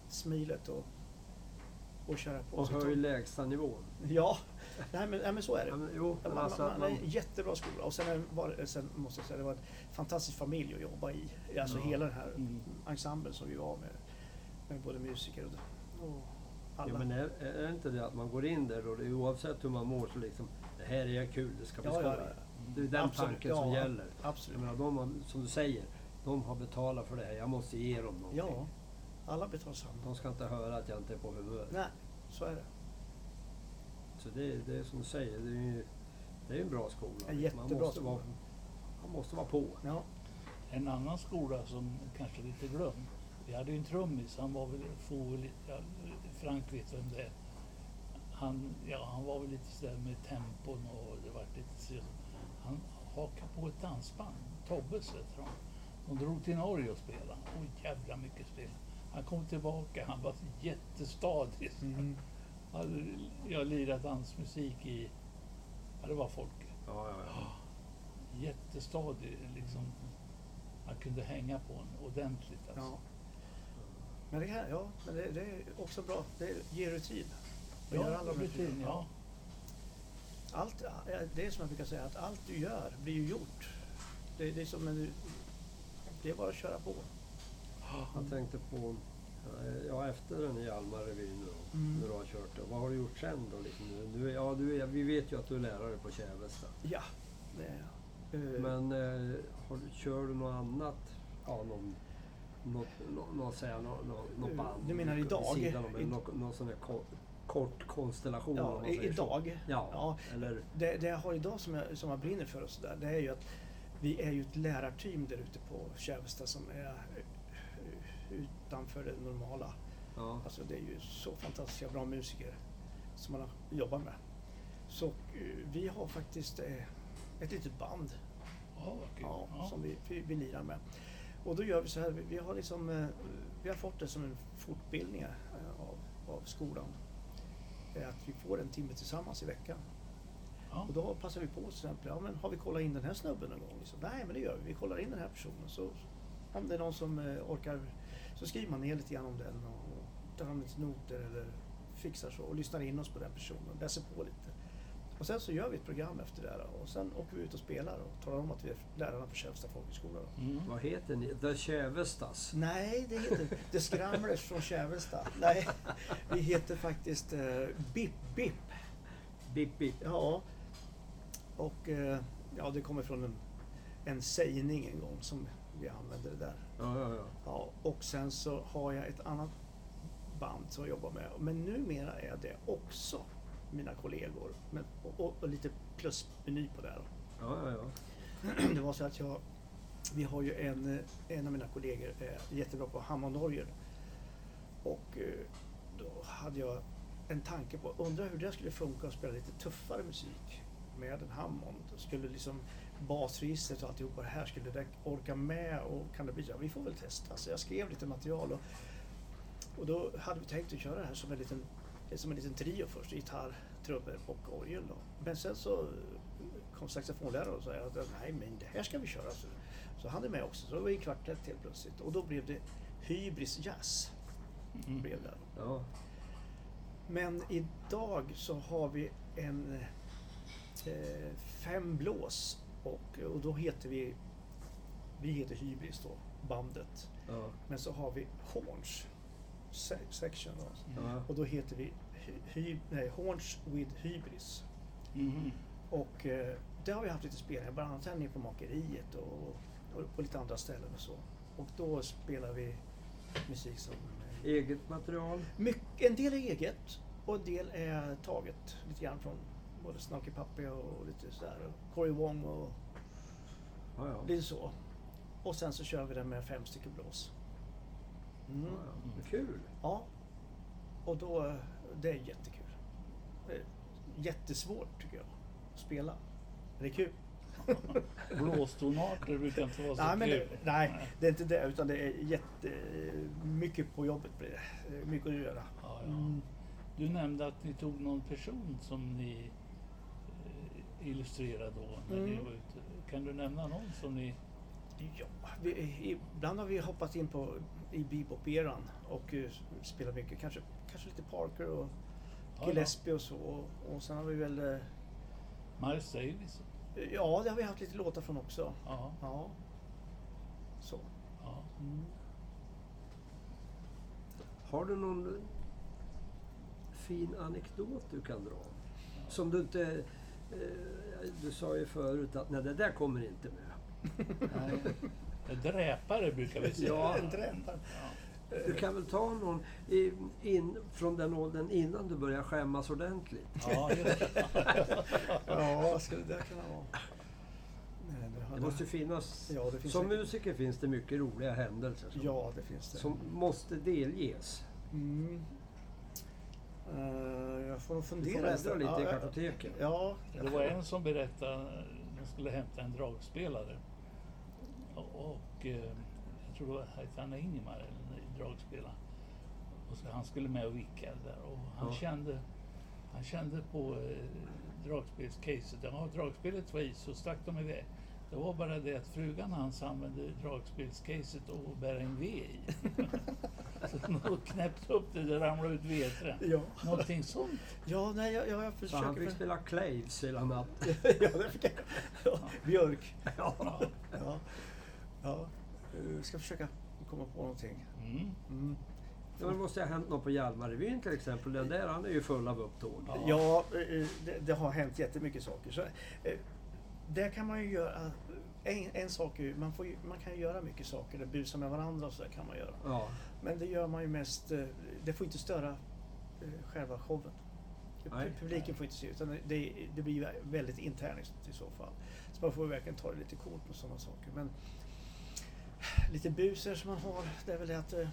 smilet och, och köra på. Och höj to- lägsta nivån. Ja, nej, men, nej, men så är det. Ja, men, jo, Man, alltså, man, man, är en jättebra skola. Och sen, är- var, sen måste jag säga, det var en fantastisk familj att jobba i. Alltså Ja. hela den här Mm. ensemblen som vi var med. Med både musiker och, och alla. ja, men är, är det inte det att man går in där och det, oavsett hur man mår så liksom, det här är kul, det ska bli Ja, skoj. ja, ja. Det är den Absolut, tanken som gäller. Jag Absolut. menar, de har, som du säger, de har betalat för det här. Jag måste ge dem någonting. Ja, alla betalar samma. De ska inte höra att jag inte är på humör. Nej, så är det. Så det, det är som du säger, det är ju det är en bra skola. En jättebra man, måste skola. vara, man måste vara på. Ja. En annan skola som kanske lite glömd. Vi hade ju en trummis, han var väl, får väl, ja, Frank vet vem det. Han, ja, han var väl lite sådär med tempon och det var lite så. Han hakade på ett dansband, Tobbes heter de. De drog till Norge och spelade. Oj jävla mycket spel. Han kom tillbaka, han var jättestadig. Mm. Hade jag lirat dansmusik i, ja det var folket. Ja, ja, ja. Jättestadig liksom. Man kunde hänga på en ordentligt alltså. Ja. Men det, kan, ja, men det, det är också bra. Det ger rutin. Och Ja, gör alla rutin, ja. Allt, det är som jag brukar säga, att allt du gör blir ju gjort. Det, det är som en, det är bara att köra på. Jag tänkte på, ja efter den i Hjalmar-revyn då, Mm. när du har kört det. Vad har du gjort sen då? Liksom, nu, nu, ja, du är, vi vet ju att du är lärare på Kävesta. Ja, det är jag. Eh, Men eh, har, du- kör du något annat? Ja, någon, något, nå, nå, säga, nå, nå, något band? du menar idag? sidan om, I- någon, någon sån här kort, kort konstellation ja, idag. Ja, Ja. eller Det, det jag har idag som jag, som jag brinner för och så där, det är ju att vi är ju ett lärarteam där ute på Kävesta som är utanför det normala. ja. Alltså det är ju så fantastiska bra musiker som man har jobbat med. Så eh, vi har faktiskt eh, ett litet band kul. ja, Ja. som vi, vi, vi lirar med. Och då gör vi så här, vi, har liksom, eh, vi har fått det som en fortbildning eh, av, av skolan. Att vi får en timme tillsammans i veckan. Ja. Och då passar vi på till exempel, ja men har vi kollat in den här snubben någon gång? Liksom, Nej men det gör vi, vi kollar in den här personen. Så om det är någon som eh, orkar så skriver man ner lite grann om den och, och tar fram lite noter eller fixar så och lyssnar in oss på den personen, läser på lite. Och sen så gör vi ett program efter det här och sen åker vi ut och spelar och talar om att vi är lärarna på Kävsta folkhögskola. Mm. Vad heter ni? The Kävestas? Nej, det heter The Scramblers från Kävesta. Nej, vi heter faktiskt eh, Bip Bip. Bip Bip. Ja. Och eh, ja, det kommer från en, en sägning en gång som vi använde det där. Ja, ja, ja. Ja, och sen så har jag ett annat band som jag jobbar med. Men numera är det också mina kollegor. Men, och, och, och lite plusmeny på det. Då. ja, ja, ja. Det var så att jag, vi har ju en, en av mina kollegor är jättebra på Hammondorgel. Och eh, då hade jag en tanke på, undrar hur det skulle funka att spela lite tuffare musik. med en Hammond. Skulle liksom basregistret och alltihopa det här, skulle det orka med och kan det bli? Ja, vi får väl testa. Så jag skrev lite material och, och då hade vi tänkt att köra det här som en liten, som en liten trio först. Gitarr, trummor och orgel. Då. Men sen så kom saxofonläraren och sa att nej men det här ska vi köra. Så, så han är med också. Så det var i kvartett helt plötsligt. Och då blev det Hybris Jazz. Mm. Blev det. Ja. Men idag så har vi en eh, fem blås och, och då heter vi, vi heter Hybris då, bandet. Ja. Men så har vi Horns se- section då. Ja. och då heter vi hy, nej, Horns with Hybris. Mhm. Och eh, det har vi haft lite spelningar, bland annat här nere på Makeriet och, och på lite andra ställen och så. Och då spelar vi musik som eh, Eget material. Mycket, en del är eget och en del är taget lite grann från både Snarky Puppy och lite sådär. och Cory Wong och Ja, ja. lite så. Och sen så kör vi den med fem stycken blås. Mm. Ja. Kul. Ja. Och då, det är jättekul. Det är jättesvårt tycker jag att spela. Men det är kul. Blåstonarter brukar inte vara så Nej, men det, kul. nej, det är inte det utan det är jättemycket på jobbet blir det. Mycket att göra. Ja, ja. Mm. Du nämnde att ni tog någon person som ni eh, illustrerade då när ni Mm. var ute. Kan du nämna någon som ni... Ja, vi, ibland har vi hoppat in på i bebop-eran och uh, spelat mycket, kanske, kanske lite Parker och Ja, Gillespie och så. Och, och sen har vi väl, eh, Miles Davis? ja det har vi haft lite låtar från också. Ja. Ja. Så. ja. Mm. Har du någon fin anekdot du kan dra? Som du inte... Eh, du sa ju förut att nej, det där kommer inte med. Nej. Dräpare brukar vi säga. Ja. En dräpare. Ja. Du kan väl ta någon i, in, från den åldern innan du börjar skämmas ordentligt? Ja, just det. Ja, vad skulle det kunna vara? Nej, det har Det måste finnas... Ja, det finns som säkert. musiker finns det mycket roliga händelser som, Ja, det finns det. som måste delges. Mm. Eh, jag får nog Du fundera. får bläddra nästan. lite i Ja, kartoteket. Ja, Det var en som berättade att de skulle hämta en dragspelare. Och, och eh, jag tror det var hette han Ingemar, eller dragspelaren. Och så han skulle med och vicka där. Och han, Ja. kände, han kände på eh, dragspelscaset. Ja, dragspelet var i så stack de iväg. Det var bara det att frugan hans använde dragspelscaset att bära en ved i. så de knäppte upp det, det ramlade ut vedträn. ja. Någonting sånt. ja nej, jag, jag Så han försöker... fick spela Claves hela natten. ja, det fick jag. Ja, björk. Ja. Ja. Ja. ja. Eh, ska försöka komma på någonting. Mm. Mm. Ja, Det måste ha hänt något på Hjalmarrevyn till exempel. Den där han är ju full av upptåg. Ja. Ja, eh, det, det har hänt jättemycket saker. Så, eh, där kan man ju göra... En, en sak är ju, man, får ju, man kan ju göra mycket saker, det busar med varandra och så där kan man göra. Ja. Men det gör man ju mest, eh, det får inte störa eh, själva showen. Nej. Publiken får inte se utan det, det blir väldigt internt i så fall. Så man får verkligen ta det lite coolt med sådana saker. Men lite buser som man har, det är väl det att eh,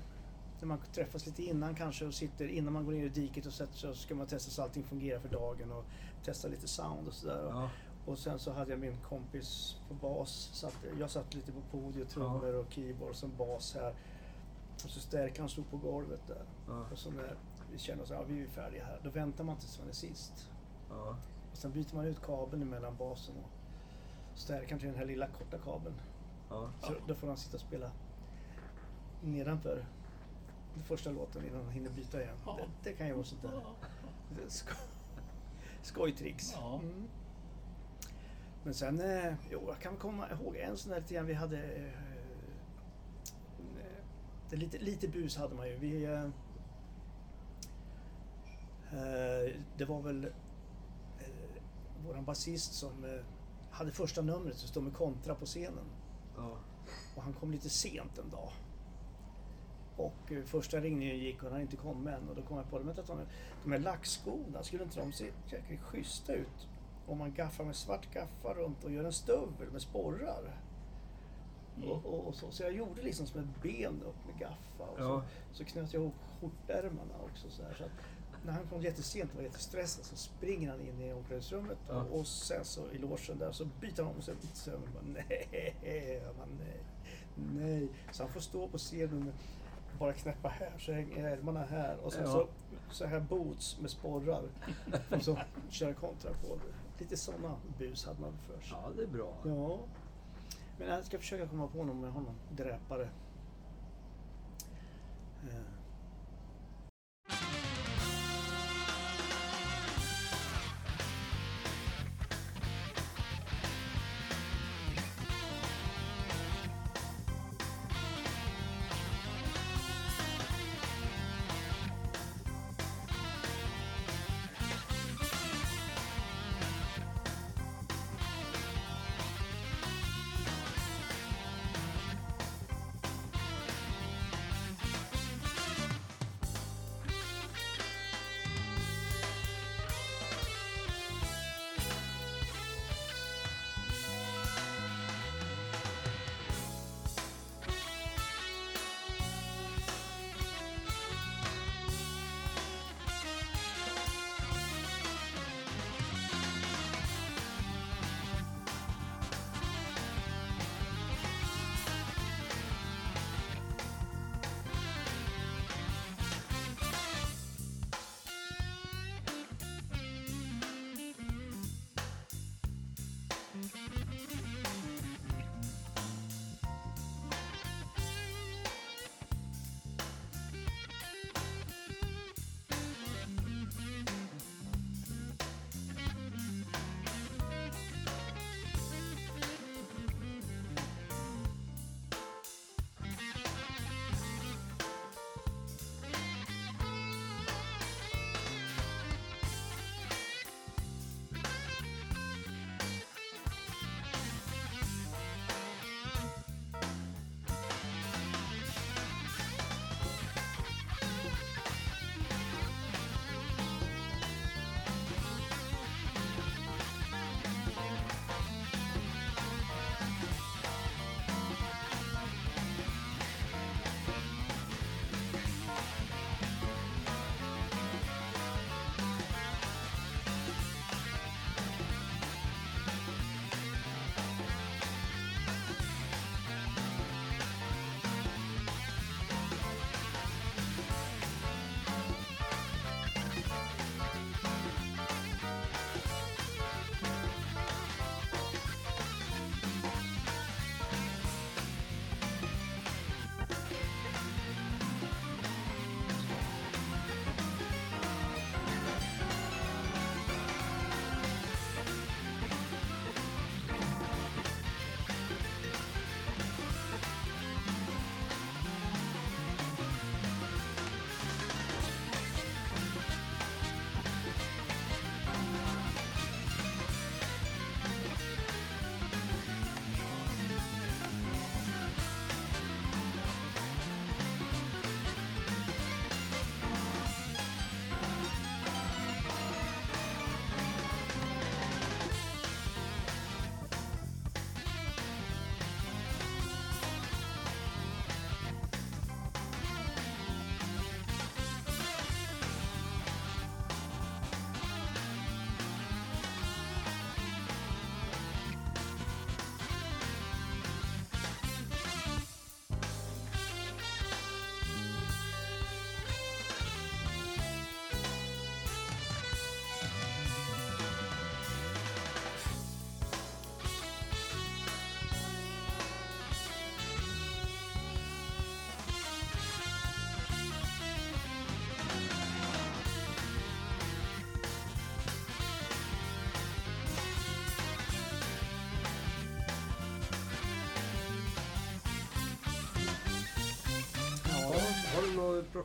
när man träffas lite innan kanske och sitter innan man går ner i diket och sätter sig så ska man testa så allting fungerar för dagen och testa lite sound och sådär. Ja. Och sen så hade jag min kompis på bas. Satt, jag satt lite på podiet, trummor och keyboard som bas här. Och så stärkaren stod på golvet där. Ja. Och så när vi kände att ja, vi är färdiga här, då väntar man tills man är sist. Ja. Och sen byter man ut kabeln mellan basen och stärkaren till den här lilla korta kabeln. Ja. Så då får han sitta och spela nedanför den första låten innan han hinner byta igen. Ja. Det, det kan ju vara sånt där sko skojtricks. Ja. Mm. Men sen, eh, jo, jag kan komma ihåg en sån där lite grann vi hade... Eh, det lite, lite bus hade man ju. Vi, eh, eh, det var väl eh, våran basist som eh, hade första numret som stod med kontra på scenen. Ja. Och han kom lite sent en dag. Och eh, första ringningen gick och han hade inte kommit än. Och då kom jag på det. De, de här lackskorna, skulle inte de se jäkligt schyssta ut? Om man gaffar med svart gaffa runt och gör en stövel med sporrar. Mm. Och, och, och så. så jag gjorde liksom som ett ben upp med gaffa. Och Ja. så, så knöt jag ihop skjortärmarna också. Så, här, så att när han kom jättesent och var jättestressad så springer han in i omklädningsrummet Ja. och sen så i logen där så byter han om sig lite sömn. och Nej, bara, nej, nej. Så han får stå på scenen med bara knäppa här så hänger ärmarna här och sen Ja. så, så här boots med sporrar och så köra kontra på det. Lite sådana bus hade man för sig. Ja, det är bra. Ja. Men jag ska försöka komma på någon med honom, dräpare. Eh,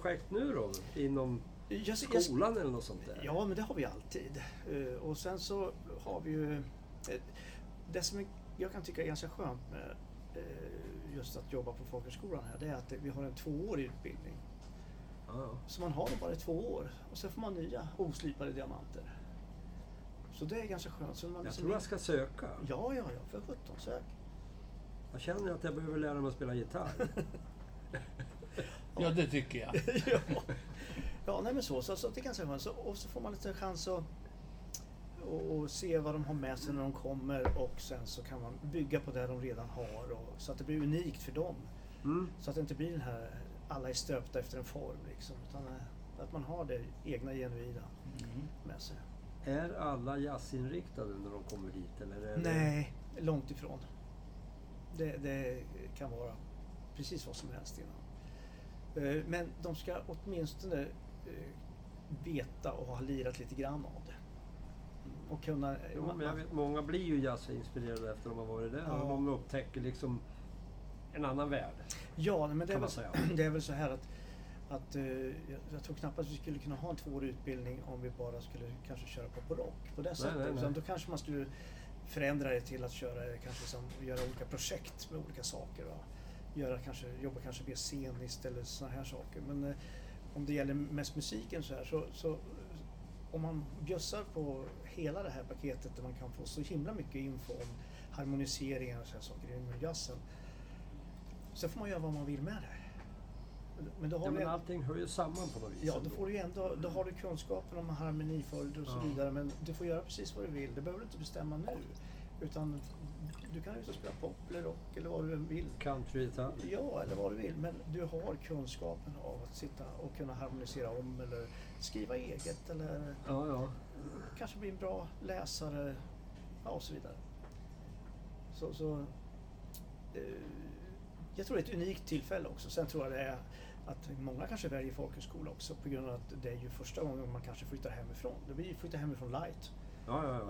projekt nu då? Inom Jag, jag, skolan eller något sånt där? Ja, men det har vi alltid. Eh, Och sen så har vi ju... Det som jag kan tycka är ganska skönt med eh, just att jobba på folkhögskolan här, det är att vi har en tvåårig utbildning. Ja. Så man har det bara i två år och sen får man nya oslipade diamanter. Så det är ganska skönt. Så man Jag liksom- tror jag ska söka. Ja, ja, ja, för sjutton sök. Jag känner att jag behöver lära mig att spela gitarr. Ja, det tycker jag. ja. ja, nej men så. Så, så det är ganska skönt. Så, och så får man lite chans att och, och se vad de har med sig när de kommer och sen så kan man bygga på det de redan har och, så att det blir unikt för dem. Mm. Så att det inte blir den här alla är stöpta efter en form liksom. Utan eh, att man har det egna genuina Mm. med sig. Är alla jazzinriktade när de kommer dit? Eller är det... Nej, långt ifrån. Det, det kan vara precis vad som helst innan. Eh, Men de ska åtminstone eh, veta och ha lirat lite grann av det. Och kunna... Jo, man- vet, många blir ju jazzinspirerade efter de har varit där. Ja. Och de upptäcker liksom en annan värld. Ja, men det är, väl, det är väl så här att, att eh, jag, tror knappast vi skulle kunna ha en tvåårig utbildning om vi bara skulle kanske köra på barock på det sättet. nej, nej. Utan då kanske man skulle förändra det till att köra, kanske som, göra olika projekt med olika saker. Va? Göra, kanske, jobba kanske mer sceniskt eller sådana här saker. Men eh, om det gäller mest musiken så här så, så om man bjussar på hela det här paketet där man kan få så himla mycket info om harmoniseringar och sådana saker inom jazzen. Så får man göra vad man vill med det. Men då har Ja, men en- allting hör ju samman på något vis. Ja, då får du ändå, då har du kunskapen om harmoniföljder och så Ja. vidare. Men du får göra precis vad du vill. Det behöver du inte bestämma nu. Utan du kan ju spela pop eller rock eller vad du vill. Countrygitarr. Ja, eller vad du vill. Men du har kunskapen av att sitta och kunna harmonisera om eller skriva eget eller Ja, ja. kanske bli en bra läsare ja, och så vidare. Så, så eh, jag tror det är ett unikt tillfälle också. Sen tror jag det är att många kanske väljer folkhögskola också på grund av att det är ju första gången man kanske flyttar hemifrån. Det blir ju flytta hemifrån light. Ja, ja, Ja,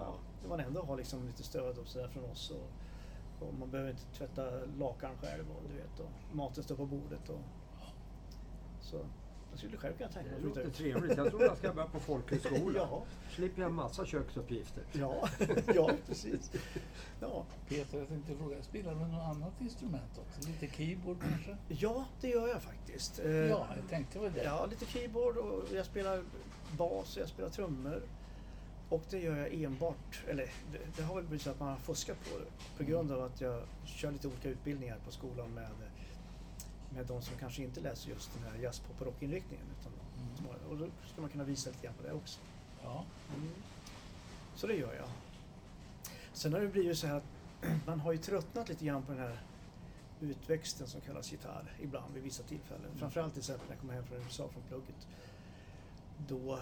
ja. man ändå har liksom lite stöd och sådär från oss. Och, och man behöver inte tvätta lakan själv och du vet. Och maten står på bordet. Och, så jag skulle själv kunna tänka mig Det att flytta ut. trevligt. Jag tror jag ska börja på folkhögskola. Ja, Slipper jag en massa köksuppgifter. ja, ja, precis. Ja. Peter, jag tänkte fråga, spelar du något annat instrument också? Lite keyboard kanske? ja, det gör jag faktiskt. Eh, Ja, jag tänkte väl det. Ja, lite keyboard och jag spelar bas och jag spelar trummor. Och det gör jag enbart, eller det, det har väl blivit så att man har fuskat på det på grund av att jag kör lite olika utbildningar på skolan med, med de som kanske inte läser just den här jazz, pop och rockinriktningen. Utan Mm. Och då ska man kunna visa lite grann på det också. Ja. Så det gör jag. Sen har det blivit så här att man har ju tröttnat lite grann på den här utväxten som kallas gitarr ibland vid vissa tillfällen. Framförallt till exempel när jag kom hem från USA från plugget. Då, eh,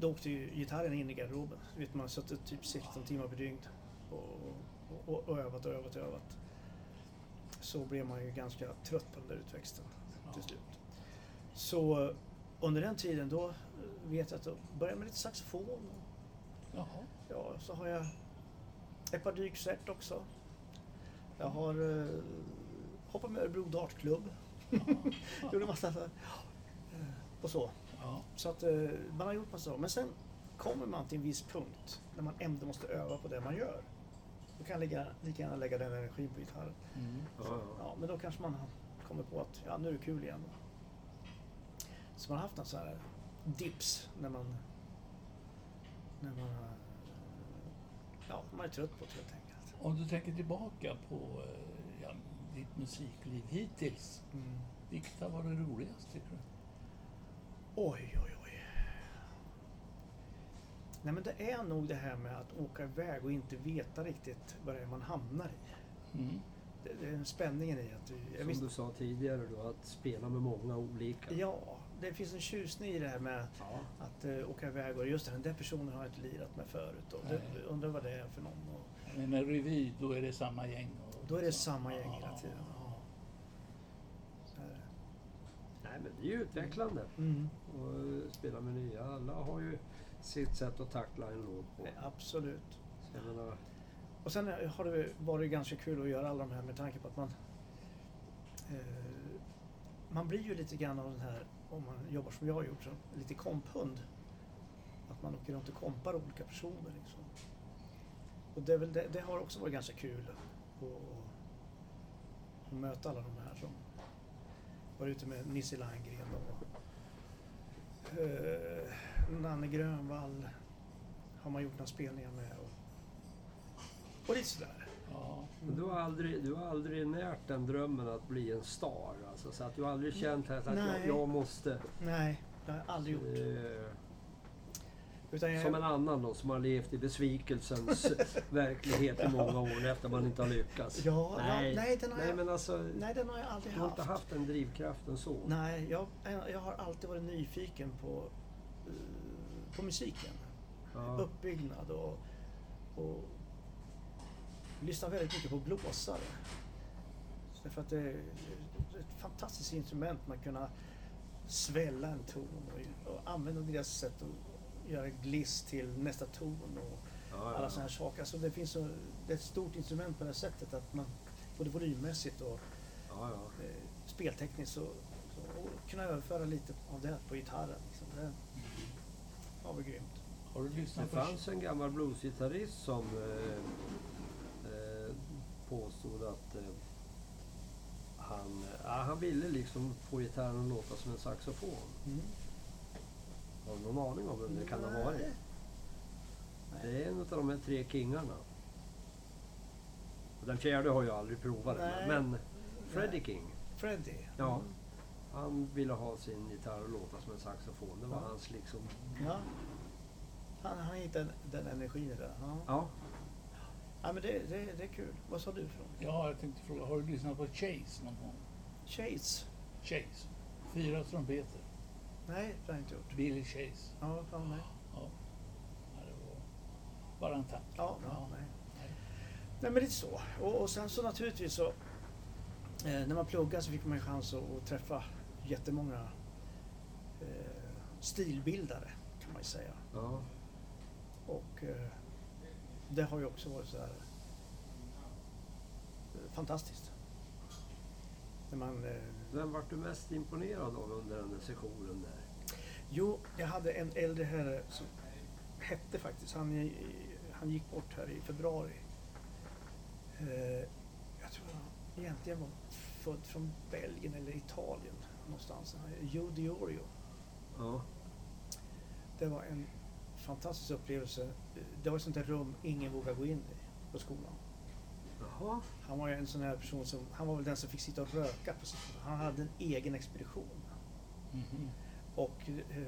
då åkte ju gitarren in i garderoben. Vet, man suttit typ 16 timmar per dygn och, och, och övat och övat och övat. Så blev man ju ganska trött på den där utväxten till slut. Så under den tiden då eh, vet jag att då började jag med lite saxofon. Jaha. Ja, så har jag ett par dykcert också. Jag har eh, hoppat med Örebro Dartklubb. Gjorde massa så här. Eh, och så. Ja. Så att eh, man har gjort massa saker. Men sen kommer man till en viss punkt när man ändå måste öva på det man gör. Då kan jag lika gärna lägga den energin på gitarren. Mm. Ja, ja. Ja, men då kanske man kommer på att ja, nu är det kul igen. Så man har haft någon sån här dips när man när man, ja, man är trött på det helt enkelt. Om du tänker tillbaka på eh, ja, ditt musikliv hittills. Mm. Vilket har varit roligast tycker du? Oj, oj, oj. Nej men det är nog det här med att åka iväg och inte veta riktigt vad det är man hamnar i. Mm. Det, det är en spänningen i att du... Som visst, du sa tidigare då, att spela med många olika. ja, det finns en tjusning i det här med Ja. att uh, åka iväg och just den där personen har jag inte lirat med förut. Och det, undrar vad det är för någon. Och Men med revy, då är det samma gäng? Och, då är det samma gäng hela Ja, tiden. ja. Så är det. Nej, men det är ju utvecklande Mm. att spela med nya. Alla har ju sitt sätt att tackla en låt på. Absolut. Menar, Och sen har det varit ganska kul att göra alla de här med tanke på att man... Eh, man blir ju lite grann av den här, om man jobbar som jag har gjort, så lite komphund. Att man åker runt och kompar olika personer. Liksom. Och det, det, det har också varit ganska kul att, att möta alla de här som var ute med Nisse Landgren och eh, Nanne Grönvall har man gjort några spelningar med. Och, och lite sådär. Ja. Du har, aldrig, du har aldrig närt den drömmen att bli en star? Alltså, så att du har aldrig känt att jag, jag måste... Nej, det har jag aldrig gjort. Eh, jag, som en annan då som har levt i besvikelsens verklighet i många år efter man inte har lyckats. Ja, nej. ja, nej, den har nej jag- men alltså, nej, den har jag aldrig du har haft. inte haft den drivkraften så. Nej, jag, jag har alltid varit nyfiken på, eh, på musiken. Ja. Uppbyggnad och, och lyssnar väldigt mycket på blåsare. Därför att det är ett fantastiskt instrument. Man kan svälla en ton och, och använda deras sätt att göra gliss till nästa ton och Ja, alla ja. sådana här saker. Alltså det, finns så, det är ett stort instrument på det här sättet att man både volymmässigt och Ja, ja. eh, speltekniskt så, så och kunna överföra lite av det på gitarren. Liksom. Det var väl grymt. Har du Det lyssnat på... fanns en gammal bluesgitarrist som eh, eh, påstod att eh, han, ja, han ville liksom få gitarren att låta som en saxofon. Mm. Har du någon aning om vem det kan ha varit? Det är en av de här tre kingarna. Och Den fjärde har jag aldrig provat Nej. men Freddie Nej. King. Freddie. Ja. Mm. Han ville ha sin gitarr att låta som en saxofon. Det var Ja. hans liksom... Ja. Han, han hittade den energin det. Ja. Ja. Ja, men det, det, det är kul. Vad sa du något? Ja, jag tänkte fråga, har du lyssnat på Chase någon gång? Chase? Chase. Fyra trumpeter. Nej, det har jag inte gjort. Billy Chase. Ja, fan nej. Ja. ja det var bara en tanke. Ja, ja, nej. nej. Nej men lite så. Och, och sen så naturligtvis så eh, när man pluggar så fick man ju chans att, att träffa jättemånga eh, stilbildare kan man ju säga. ja. Och eh, det har ju också varit så här eh, fantastiskt. När man, eh, Vem vart du mest imponerad av under den sessionen där? Jo, jag hade en äldre herre som hette faktiskt, han, han gick bort här i februari. Eh, jag tror han egentligen var född från Belgien eller Italien någonstans. Joe Diorio. Ja. Det var en fantastisk upplevelse. Det var ett sånt där rum ingen vågar gå in i på skolan. Jaha. Han var ju en sån här person som, han var väl den som fick sitta och röka på sitt Han hade en egen expedition. Mhm. Och eh,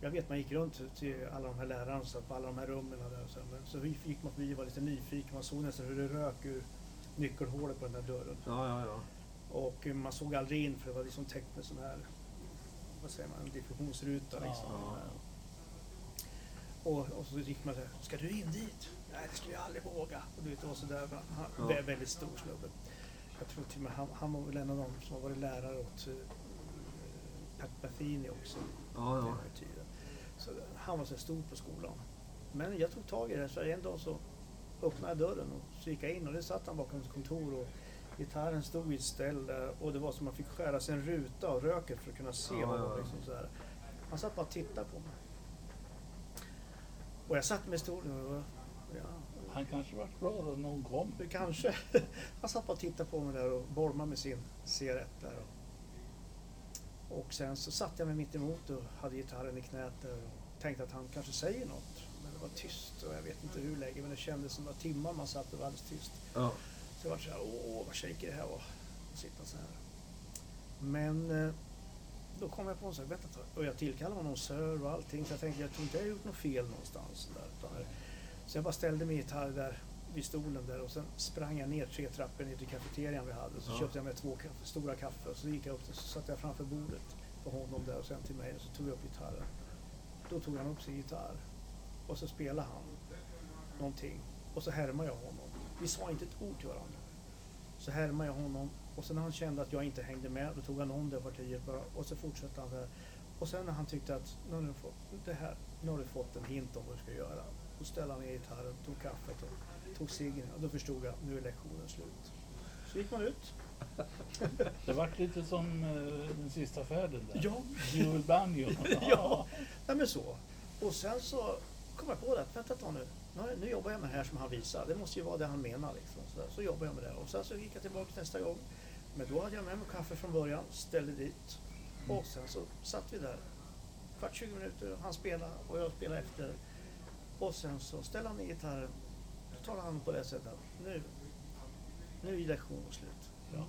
jag vet man gick runt till alla de här lärarna så på alla de här rummen där. Så, men, så gick man förbi och var lite nyfiken. Man såg nästan hur det rök ur nyckelhålet på den där dörren. Ja, ja, ja. Och eh, man såg aldrig in för det var liksom täckt med sån här, vad säger man, diffusionsruta liksom. Ja. Och, och så gick man så här, ska du in dit? Nej, det skulle jag aldrig våga. Och du vet, det var sådär, han, Ja. vä- väldigt stor snubbe. Jag tror till och med han, han var väl en av dem som har varit lärare åt uh, Pat Metheny också. Ja, den ja. här tiden. Så han var så stor på skolan. Men jag tog tag i det, så en dag så öppnade jag dörren och så gick jag in och det satt han bakom ett kontor och gitarren stod i ett ställ där och det var som man fick skära sig en ruta av röket för att kunna se Ja, honom. ja. Liksom så här. Han satt bara och tittade på mig. Och jag satt med stolen och ja, Han kanske var glad att någon kom. det kanske. Han satt bara och tittade på mig där och bolmade med sin cigarett där. Och sen så satt jag mig mitt emot och hade gitarren i knät och tänkte att han kanske säger något. Men det var tyst och jag vet inte hur länge men det kändes som några timmar man satt och var alldeles tyst. ja. Så jag var så här, åh vad shaky det här var. Att sitta så här. Men eh, då kom jag på en sak, vänta. Och jag tillkallade honom sir och allting. Så jag tänkte, jag tror inte jag har gjort något fel någonstans. Där, utan, så jag bara ställde min gitarr där vid stolen där och sen sprang jag ner tre trappor ner till kafeterian vi hade. Så Ja. köpte jag mig två kaffe, stora kaffe och så gick jag upp och så satte jag framför bordet på honom där och sen till mig och så tog jag upp gitarren. Då tog han upp sin gitarr och så spelade han någonting och så härmade jag honom. Vi sa inte ett ord till varandra. Så härmade jag honom och sen när han kände att jag inte hängde med då tog han om det partiet bara och så fortsatte han här. Och sen när han tyckte att nu har du fått, det här, nu har du fått en hint om vad du ska göra. Då ställde han ner gitarren, tog kaffet och tog ciggen och då förstod jag nu är lektionen slut. Så gick man ut. Det vart lite som eh, den sista färden där. Ja, Jewel Banjo. Ja. Nej men så. Och sen så kom jag på det att vänta ett tag nu. Nu, nu jobbar jag med det här som han visar. Det måste ju vara det han menar. Liksom. Så, så jobbar jag med det. Och sen så gick jag tillbaka nästa gång. Men då hade jag med mig kaffe från början, ställde dit. Och sen så satt vi där. Kvart, 20 minuter. Han spelade och jag spelade efter. Och sen så ställde han ner gitarren. Då talade han på det sättet att nu, nu är lektionen slut. Ja.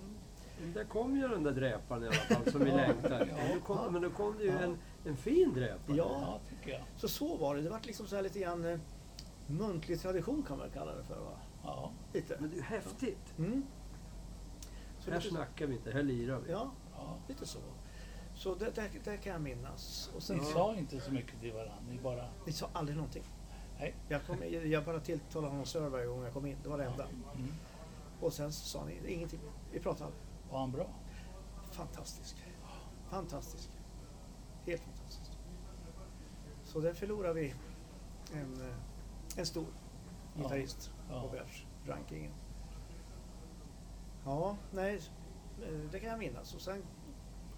Men Där kom ju den där dräparen i alla fall som vi Ja. längtar. Ja. Men, nu kom, men nu kom det ju Ja. en, en fin dräpare. Ja. Ja, tycker jag. Så så var det. Det var liksom så här lite grann eh, muntlig tradition kan man kalla det för. Va? Ja. Lite. Men det är ju häftigt. Mm. Så Här snackar vi inte, här lirar vi. ja, ja. lite så. Så det, det, det kan jag minnas. Och sen, Ni sa inte så mycket till varandra, ni bara... ni sa aldrig någonting. Nej. Jag, kom, jag bara tilltalade honom Sir varje gång jag kom in. Det var det enda. Mm. Och sen så sa ni ingenting. Vi pratade aldrig. Var han bra? Fantastisk. Fantastisk. Helt fantastisk. Så där förlorar vi en, eh, en stor gitarrist Ja. på världsrankingen. Ja, nej, eh, det kan jag minnas. Och sen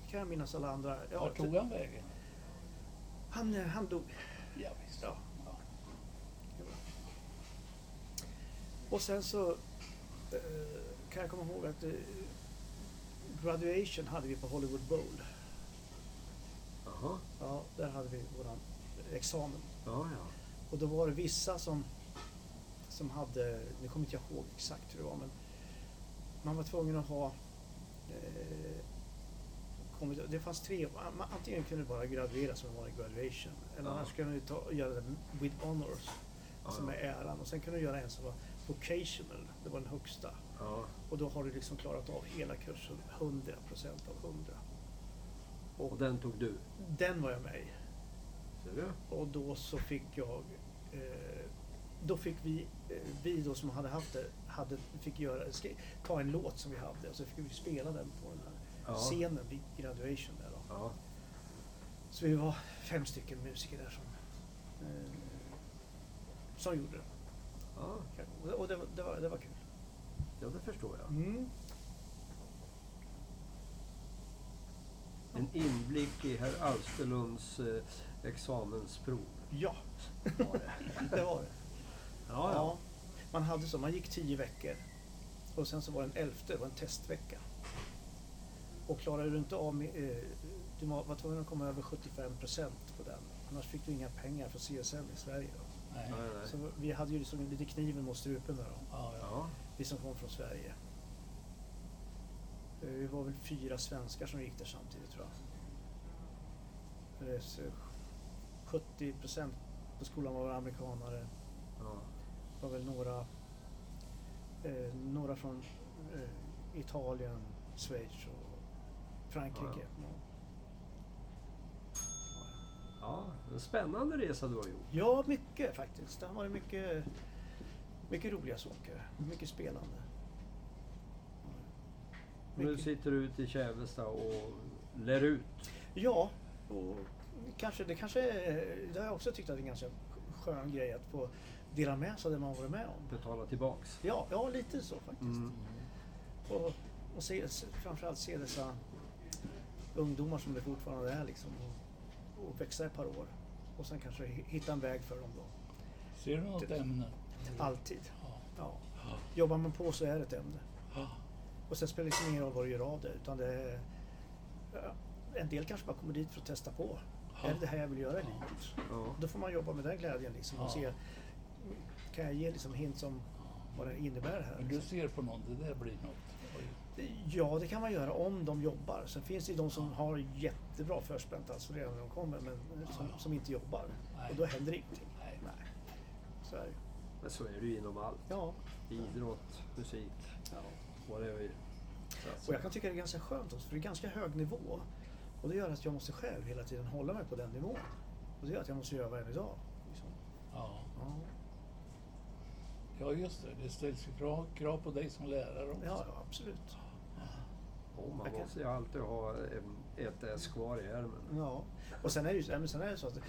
kan jag minnas alla andra. Ja, Var tog han vägen? han, eh, han dog. Ja, visst. Ja. Ja. Och sen så eh, kan jag komma ihåg att eh, graduation hade vi på Hollywood Bowl. Jaha. Ja, där hade vi våran examen. Ja, ja. Och då var det vissa som, som hade, nu kommer inte jag ihåg exakt hur det var, men man var tvungen att ha eh, kommit, det fanns tre, man, antingen kunde du bara graduera som en vanlig graduation, eller Ja. annars kunde du ta, göra det with honors, Ja, som är äran, och sen kunde du göra en som var vocational, det var den högsta. ja. Och då har du liksom klarat av hela kursen 100% av 100. Och, Och den tog du? den var jag med i. Och då så fick jag, eh, då fick vi, eh, vi då som hade haft det, hade, fick göra, ta en låt som vi hade och så fick vi spela den på den här Ja. scenen vid graduation där då. Ja. Så vi var fem stycken musiker där som, eh, som gjorde det. Ja. Och det, det, var, det, var, det kul. Ja, det förstår jag. Mm. En inblick i herr Alsterlunds eh, examensprov. Ja, var det. det var det. Ja, ja. Man hade så, man gick tio veckor och sen så var det en elfte, det var en testvecka. Och klarade du inte av, med, eh, du var tvungen att komma över 75 procent på den. Annars fick du inga pengar för CSN i Sverige. Då. Nej. Nej, nej. Så vi hade ju liksom lite kniven mot strupen där då, Ja, ja. Vi som kom från Sverige. Eh, Vi var väl fyra svenskar som gick där samtidigt tror jag. Eh, så 70 procent på skolan var amerikanare. ja. Det var väl några, eh, några från eh, Italien, Schweiz och Frankrike. Ja, ja. En spännande resa du har gjort. Ja, mycket faktiskt. Det har varit mycket, mycket roliga saker. Mycket spelande. Nu Mycket. sitter du ute i Kävesta och lär ut. Ja, och kanske, det kanske är- det har jag också tyckt att det är en ganska skön grej att få dela med sig av det man varit med om. Betala tillbaks. Ja, ja lite så faktiskt. Mm. Och, och se, se- framförallt se dessa ungdomar som det fortfarande är liksom och, och växa ett par år. Och sen kanske hi- hitta en väg för dem då. Ser du något ämne? Alltid. Ja. Jobbar man på så är det ett ämne. Ja. Och sen spelar det liksom ingen roll vad du gör av det. Utan det är, en del kanske bara kommer dit för att testa på. Ja. Är det det här jag vill göra i Ja. livet? Ja. Då får man jobba med den glädjen liksom och Ja. se, kan jag ge liksom hint om vad det innebär här? Men du liksom? ser på någon, det där blir något. Ja, det kan man göra om de jobbar. Sen finns det ju de som har jättebra förspänt alltså redan när de kommer, men som, som inte jobbar. Nej. Och då händer ingenting. Nej. Nej. Så är det. Men så är det ju inom allt. Ja. Idrott, musik, ja. whatever. Och jag kan tycka det är ganska skönt också, för det är ganska hög nivå. Och det gör att jag måste själv hela tiden hålla mig på den nivån. Och det gör att jag måste öva än idag. Liksom. Ja. Ja. ja, just det. Det ställs ju krav, krav på dig som lärare också. Ja, ja, absolut. Man Jag kan- ju alltid ha ett S kvar i ärmen. Ja. Och sen är det ju ja, men sen är det så att det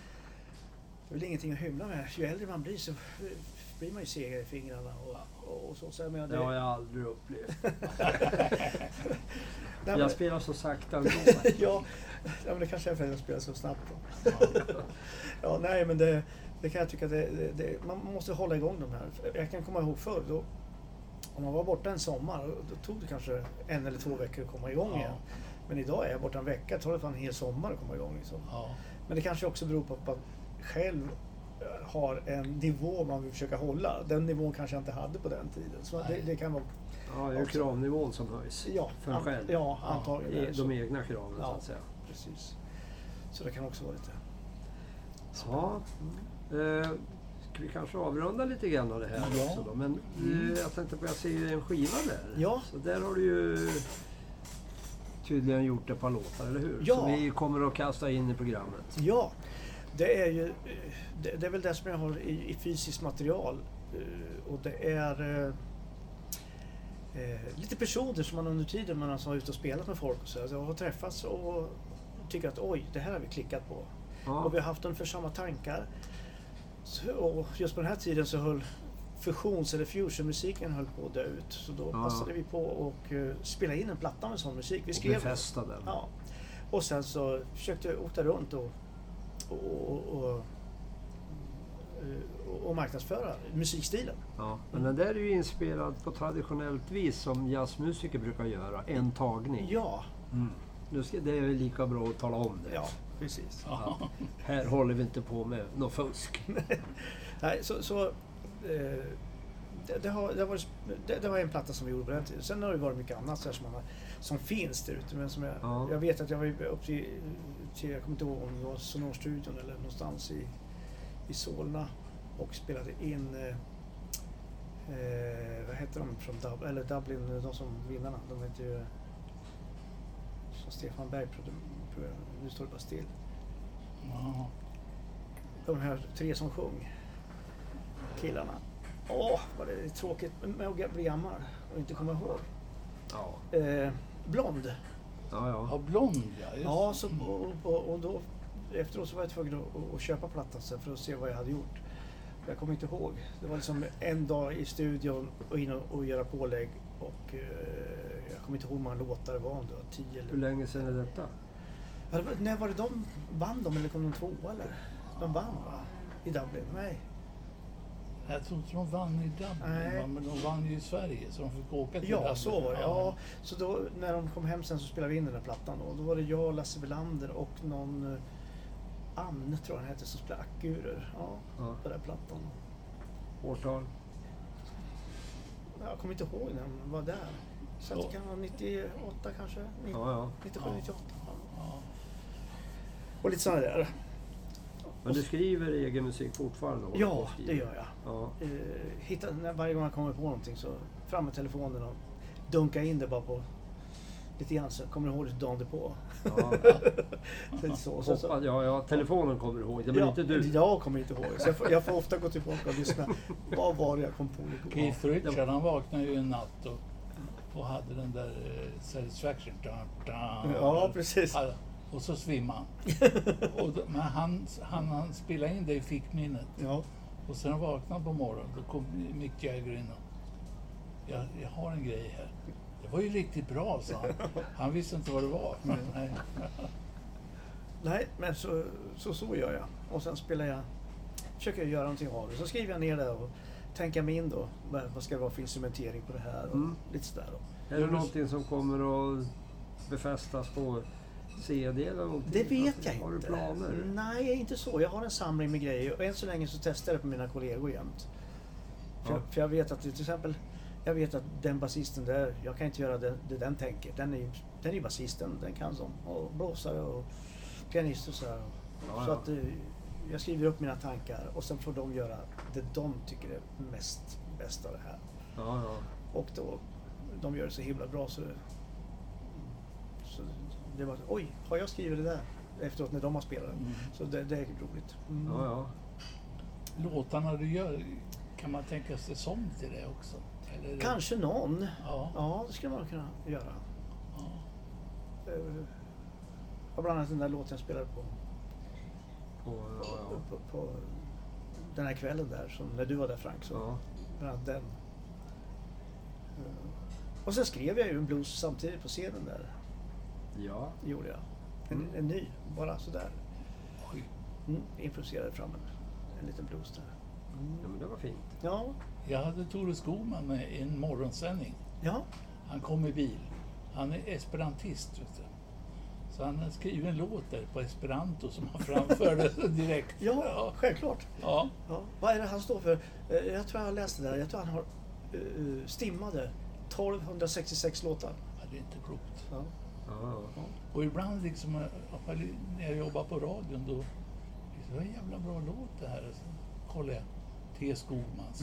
är väl ingenting att hymla med. Ju äldre man blir så blir man ju segare i fingrarna och, och, så. så jag menar, Det har jag aldrig upplevt. Nej, men- Jag spelar så sakta ändå. ja, ja, men det kanske är för att jag spelar så snabbt. Då. Ja, nej, men det, det kan jag tycka, det, det, det, man måste hålla igång de här. Jag kan komma ihåg förr, då, om man var borta en sommar, då tog det kanske en eller två veckor att komma igång Ja. igen. Men idag är jag borta en vecka, tar det fan en hel sommar att komma igång. Liksom. Ja. Men det kanske också beror på att man själv eh, har en nivå man vill försöka hålla. Den nivån kanske jag inte hade på den tiden. Så det, det kan vara, Ja, det är också. kravnivån som höjs. Ja, För en själv. Ja, antagligen. så. de egna kraven så Ja. att säga. Precis. Så det kan också vara lite... Ja. Ska vi kanske avrunda lite grann av det här Ja. också då. Men eh, jag tänkte på, jag ser ju en skiva där. Ja. Så där har du ju tydligen gjort ett par låtar, eller hur? Ja. Som vi kommer att kasta in i programmet. Ja, det är ju... Det, det är väl det som jag har i, i fysiskt material. Eh, Och det är... eh, Eh, lite personer som man under tiden man alltså har ute och spelat med folk och så, alltså, har träffats och tycker att oj, det här har vi klickat på. Ja. Och vi har haft ungefär samma tankar. Och just på den här tiden så höll fusions eller fusionmusiken höll på att dö ut. Så då Ja. passade vi på att uh, spela in en platta med sån musik. Vi och skrev befästa den. Ja. Och sen så försökte jag åka runt och, och, och, och, och, och marknadsföra musikstilen. Ja. Men den där är ju inspelad på traditionellt vis som jazzmusiker brukar göra. En tagning. Ja, Mm. Nu ska, det är väl lika bra att tala om det. ja precis. Ja. Här håller vi inte på med något fusk. Nej, så, så, eh, det, det, har, det, har varit, det, det var en platta som vi gjorde på den tiden. Sen har det varit mycket annat så som, man har, som finns där ute. Men som jag, Ja. jag vet att jag var ju upp till, till, jag kommer inte ihåg om det var Sonorstudion eller någonstans i, i Solna och spelade in eh, eh, vad heter de från Dublin, eller Dublin, de som vinnarna. De heter ju som Stefan Berg produ- nu står det bara still. Ja. De här tre som sjöng. Killarna. Åh, vad det är tråkigt med att bli gammal och inte komma ihåg. Ja, Eh, blond. ja. Ja, ja. blond ja. Just. Ja, så, och, och, och då efteråt så var jag tvungen att, att köpa plattan sen för att se vad jag hade gjort. Jag kommer inte ihåg. Det var liksom en dag i studion och in och, och göra pålägg och eh, jag kommer inte ihåg hur många låtar det var. Om det var tio Hur eller... länge sedan är detta? Ja, det var, när var det de vann de eller kom de tvåa eller? De vann va? I Dublin? Nej. Jag tror inte de vann i Dublin, men de vann ju i Sverige så de fick åka till Ja, Dublin. så var det. Ja, så då, när de kom hem sen så spelade vi in den här plattan. Och då var det jag, Lasse Welander och någon eh, Anne tror jag han hette som spelade akurer. Ja, Ja. på den här plattan. Årtal? Jag kommer inte ihåg när de var där. Så att det kan vara 98 kanske? Ni- Ja, ja. 97, Ja. 98. Ja. Ja. Och lite sådana där. Men du skriver egen musik fortfarande? Ja, det gör jag. Ja. Eh, hitta, när, varje gång jag kommer på någonting så fram med telefonen och dunka in det bara på lite grann så kommer du ihåg det dagen på. Ja. Så, så, så, ja, ja, telefonen kommer ihåg, det men inte du. Jag kommer inte ihåg. Så jag, får, jag får ofta gå tillbaka och lyssna. Vad var det jag kom på igår? Keith Richard han vaknade ju en natt och, och hade den där eh, Satisfaction. Dun, dun, Ja, precis. Ja, Och så svimmade han. och då, men han, han, han spelade in det i fickminnet. Ja. Och sen vaknade på morgonen. Då kom Mick Jagger in och jag, jag har en grej här. Det var ju riktigt bra, sa han. Han visste inte vad det var. Men, nej. Nej, men så, så, så gör jag. Och sen spelar jag, försöker jag göra någonting av det. Så skriver jag ner det och tänker mig in då. Vad, ska det vara för instrumentering på det här? Och Mm. Lite sådär. Då. Är det någonting som kommer att befästas på CD eller någonting? Det vet jag Har du inte. planer? Nej, inte så. Jag har en samling med grejer och än så länge så testar jag det på mina kollegor jämt. För, Ja. jag, för jag vet att till exempel, jag vet att den basisten där, jag kan inte göra det, det den tänker. Den är ju den är basisten, den kan som. Och blåsare och pianist och sådär. Ja, så ja. att eh, jag skriver upp mina tankar och sen får de göra det de tycker är mest bäst av det här. Ja, ja. Och då, de gör det så himla bra så det, så det var, oj, har jag skrivit det där? Efteråt när de har spelat den. Mm. Så det, det är roligt. Mm. ja, ja. Låtarna du gör, kan man tänka sig sång till det också? Eller det- Kanske någon. Ja. Ja, det skulle man kunna göra. ja. Eh, och bland annat den där låten jag spelade på, På, ja, på, på den här kvällen där, som, när du var där Frank. Så, ja. Bland annat den. Eh, Och sen skrev jag ju en blues samtidigt på scenen där. ja. Gjorde jag. En, Mm. en ny, bara sådär. Mm, improviserade fram en, en liten blues där. ja men det var fint. Ja, Jag hade Tore Skogman med i en morgonsändning. ja, Han kom i bil. Han är esperantist. Vet du. Så han har skrivit en låt där på esperanto som han framförde direkt. ja, självklart. ja. Ja. Vad är det han står för? Eh, Jag tror jag läste det där. Jag tror han har eh, stimmade 12 166 låtar. Ja, det är inte klokt. Ja. Ja. Och ibland liksom, när jag jobbar på radion, då... Det var en jävla bra låt det här. Så kollar jag. T. Skogmans.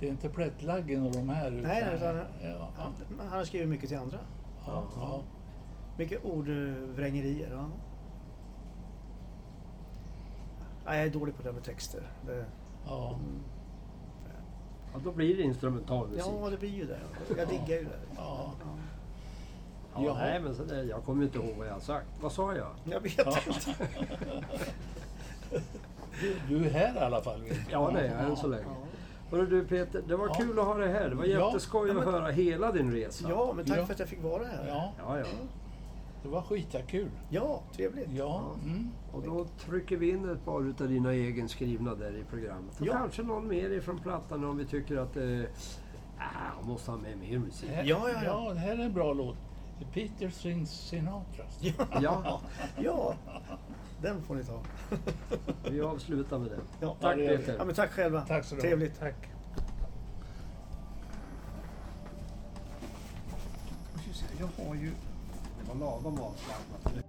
Det är inte Plättlaggen och de här. Mm. Nej, utan- ja, ja, Han har skrivit mycket till andra. ja, ja. Mycket ordvrängerier. Ja. Nej, jag är dålig på det där med texter. Det, ja. ja, då blir det instrumentalmusik. ja, det blir ju det. Jag diggar ju det. Ja. Ja, Jaha. nej, men så det, jag kommer inte ihåg vad jag har sagt. Vad sa jag? Jag vet Ja. inte. Du, du är här i alla fall. Ja, det är jag än så länge. Hörru du Peter, det var Ja. kul att ha dig här. Det var jätteskoj Ja, att men- höra hela din resa. Ja, men tack Ja. för att jag fick vara här. Ja, Ja, ja. det var skitkul. Ja, trevligt. Ja, mm. Och då trycker vi in ett par utav dina egenskrivna där i programmet. Och Ja. kanske någon mer ifrån plattan om vi tycker att eh, ah, måste ha med mer musik. Ja, ja, ja. ja, det här är en bra låt. Peter sings Sinatra. Ja, Ja, den får ni ta. vi avslutar med det. Ja. Tack det. Peter. Ja, men tack själva. Tack så. Trevligt. Tack. Jag har ju... Det var lagom avslappnat.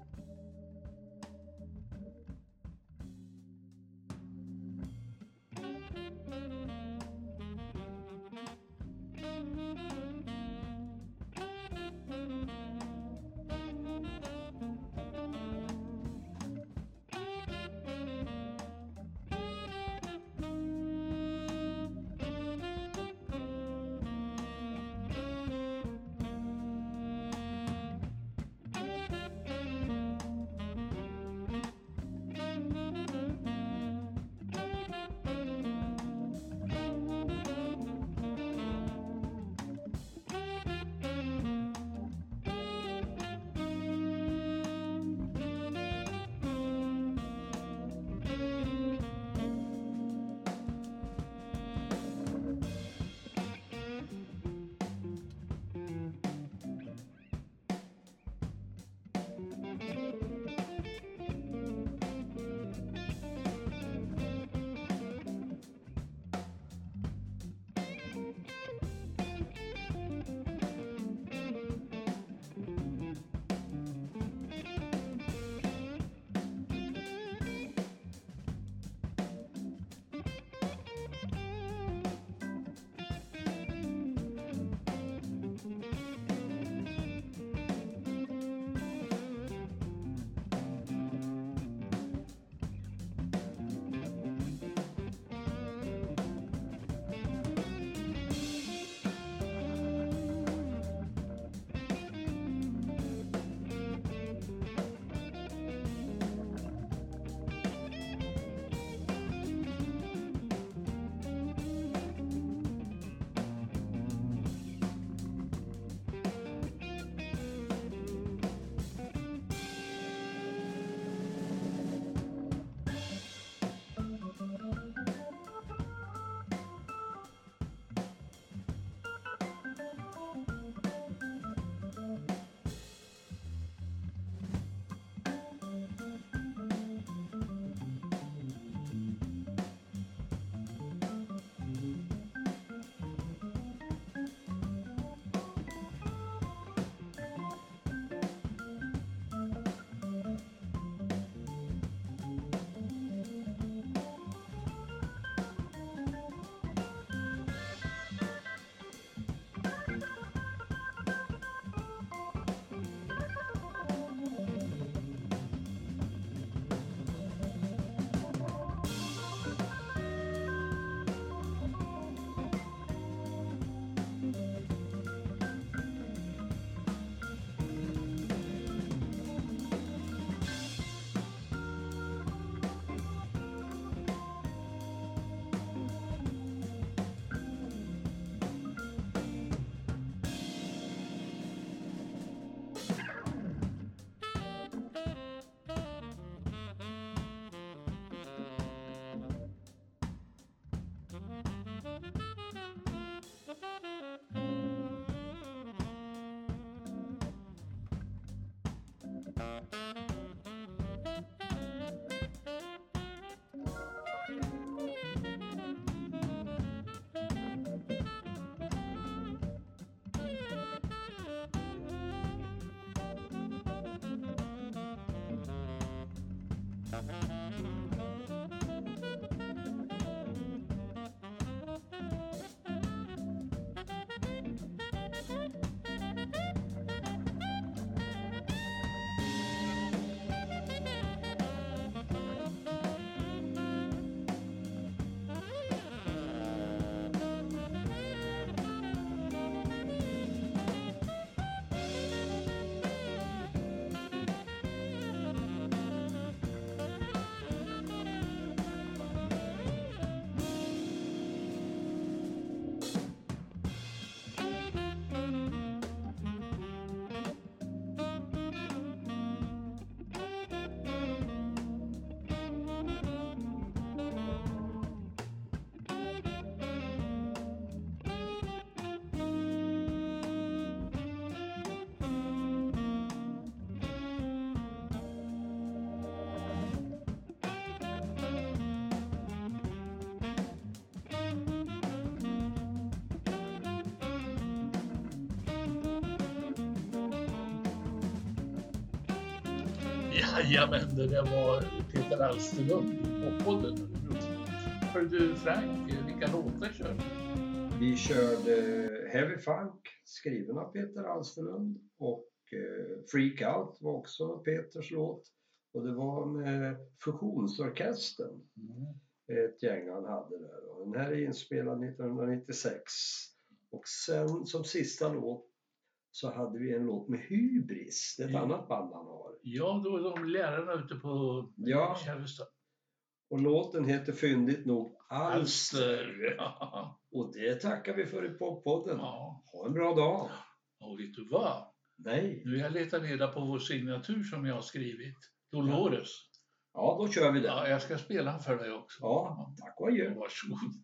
Jajamän, det där var Peter Alsterlund på podden. Hör du Frank, vilka låtar kör? Vi körde Heavy Funk, skriven av Peter Alsterlund och eh, Freak Out var också Peters låt. Och det var med Fusionsorkestern, Mm. ett gäng han hade där. Och den här är inspelad 1996. Och sen som sista låt så hade vi en låt med Hybris, det är ett Ja. annat band han har. Ja, då är de lärarna ute på Ja. Kärrestad. Och låten heter fyndigt nog Alster. Ja. Och det tackar vi för i poppodden. ja. Ha en bra dag! Och vet du vad? Nej. Nu har jag letat reda på vår signatur som jag har skrivit. Dolores. Ja, då kör vi den. Ja, jag ska spela den för dig också. Ja, tack och adjö. Varsågod.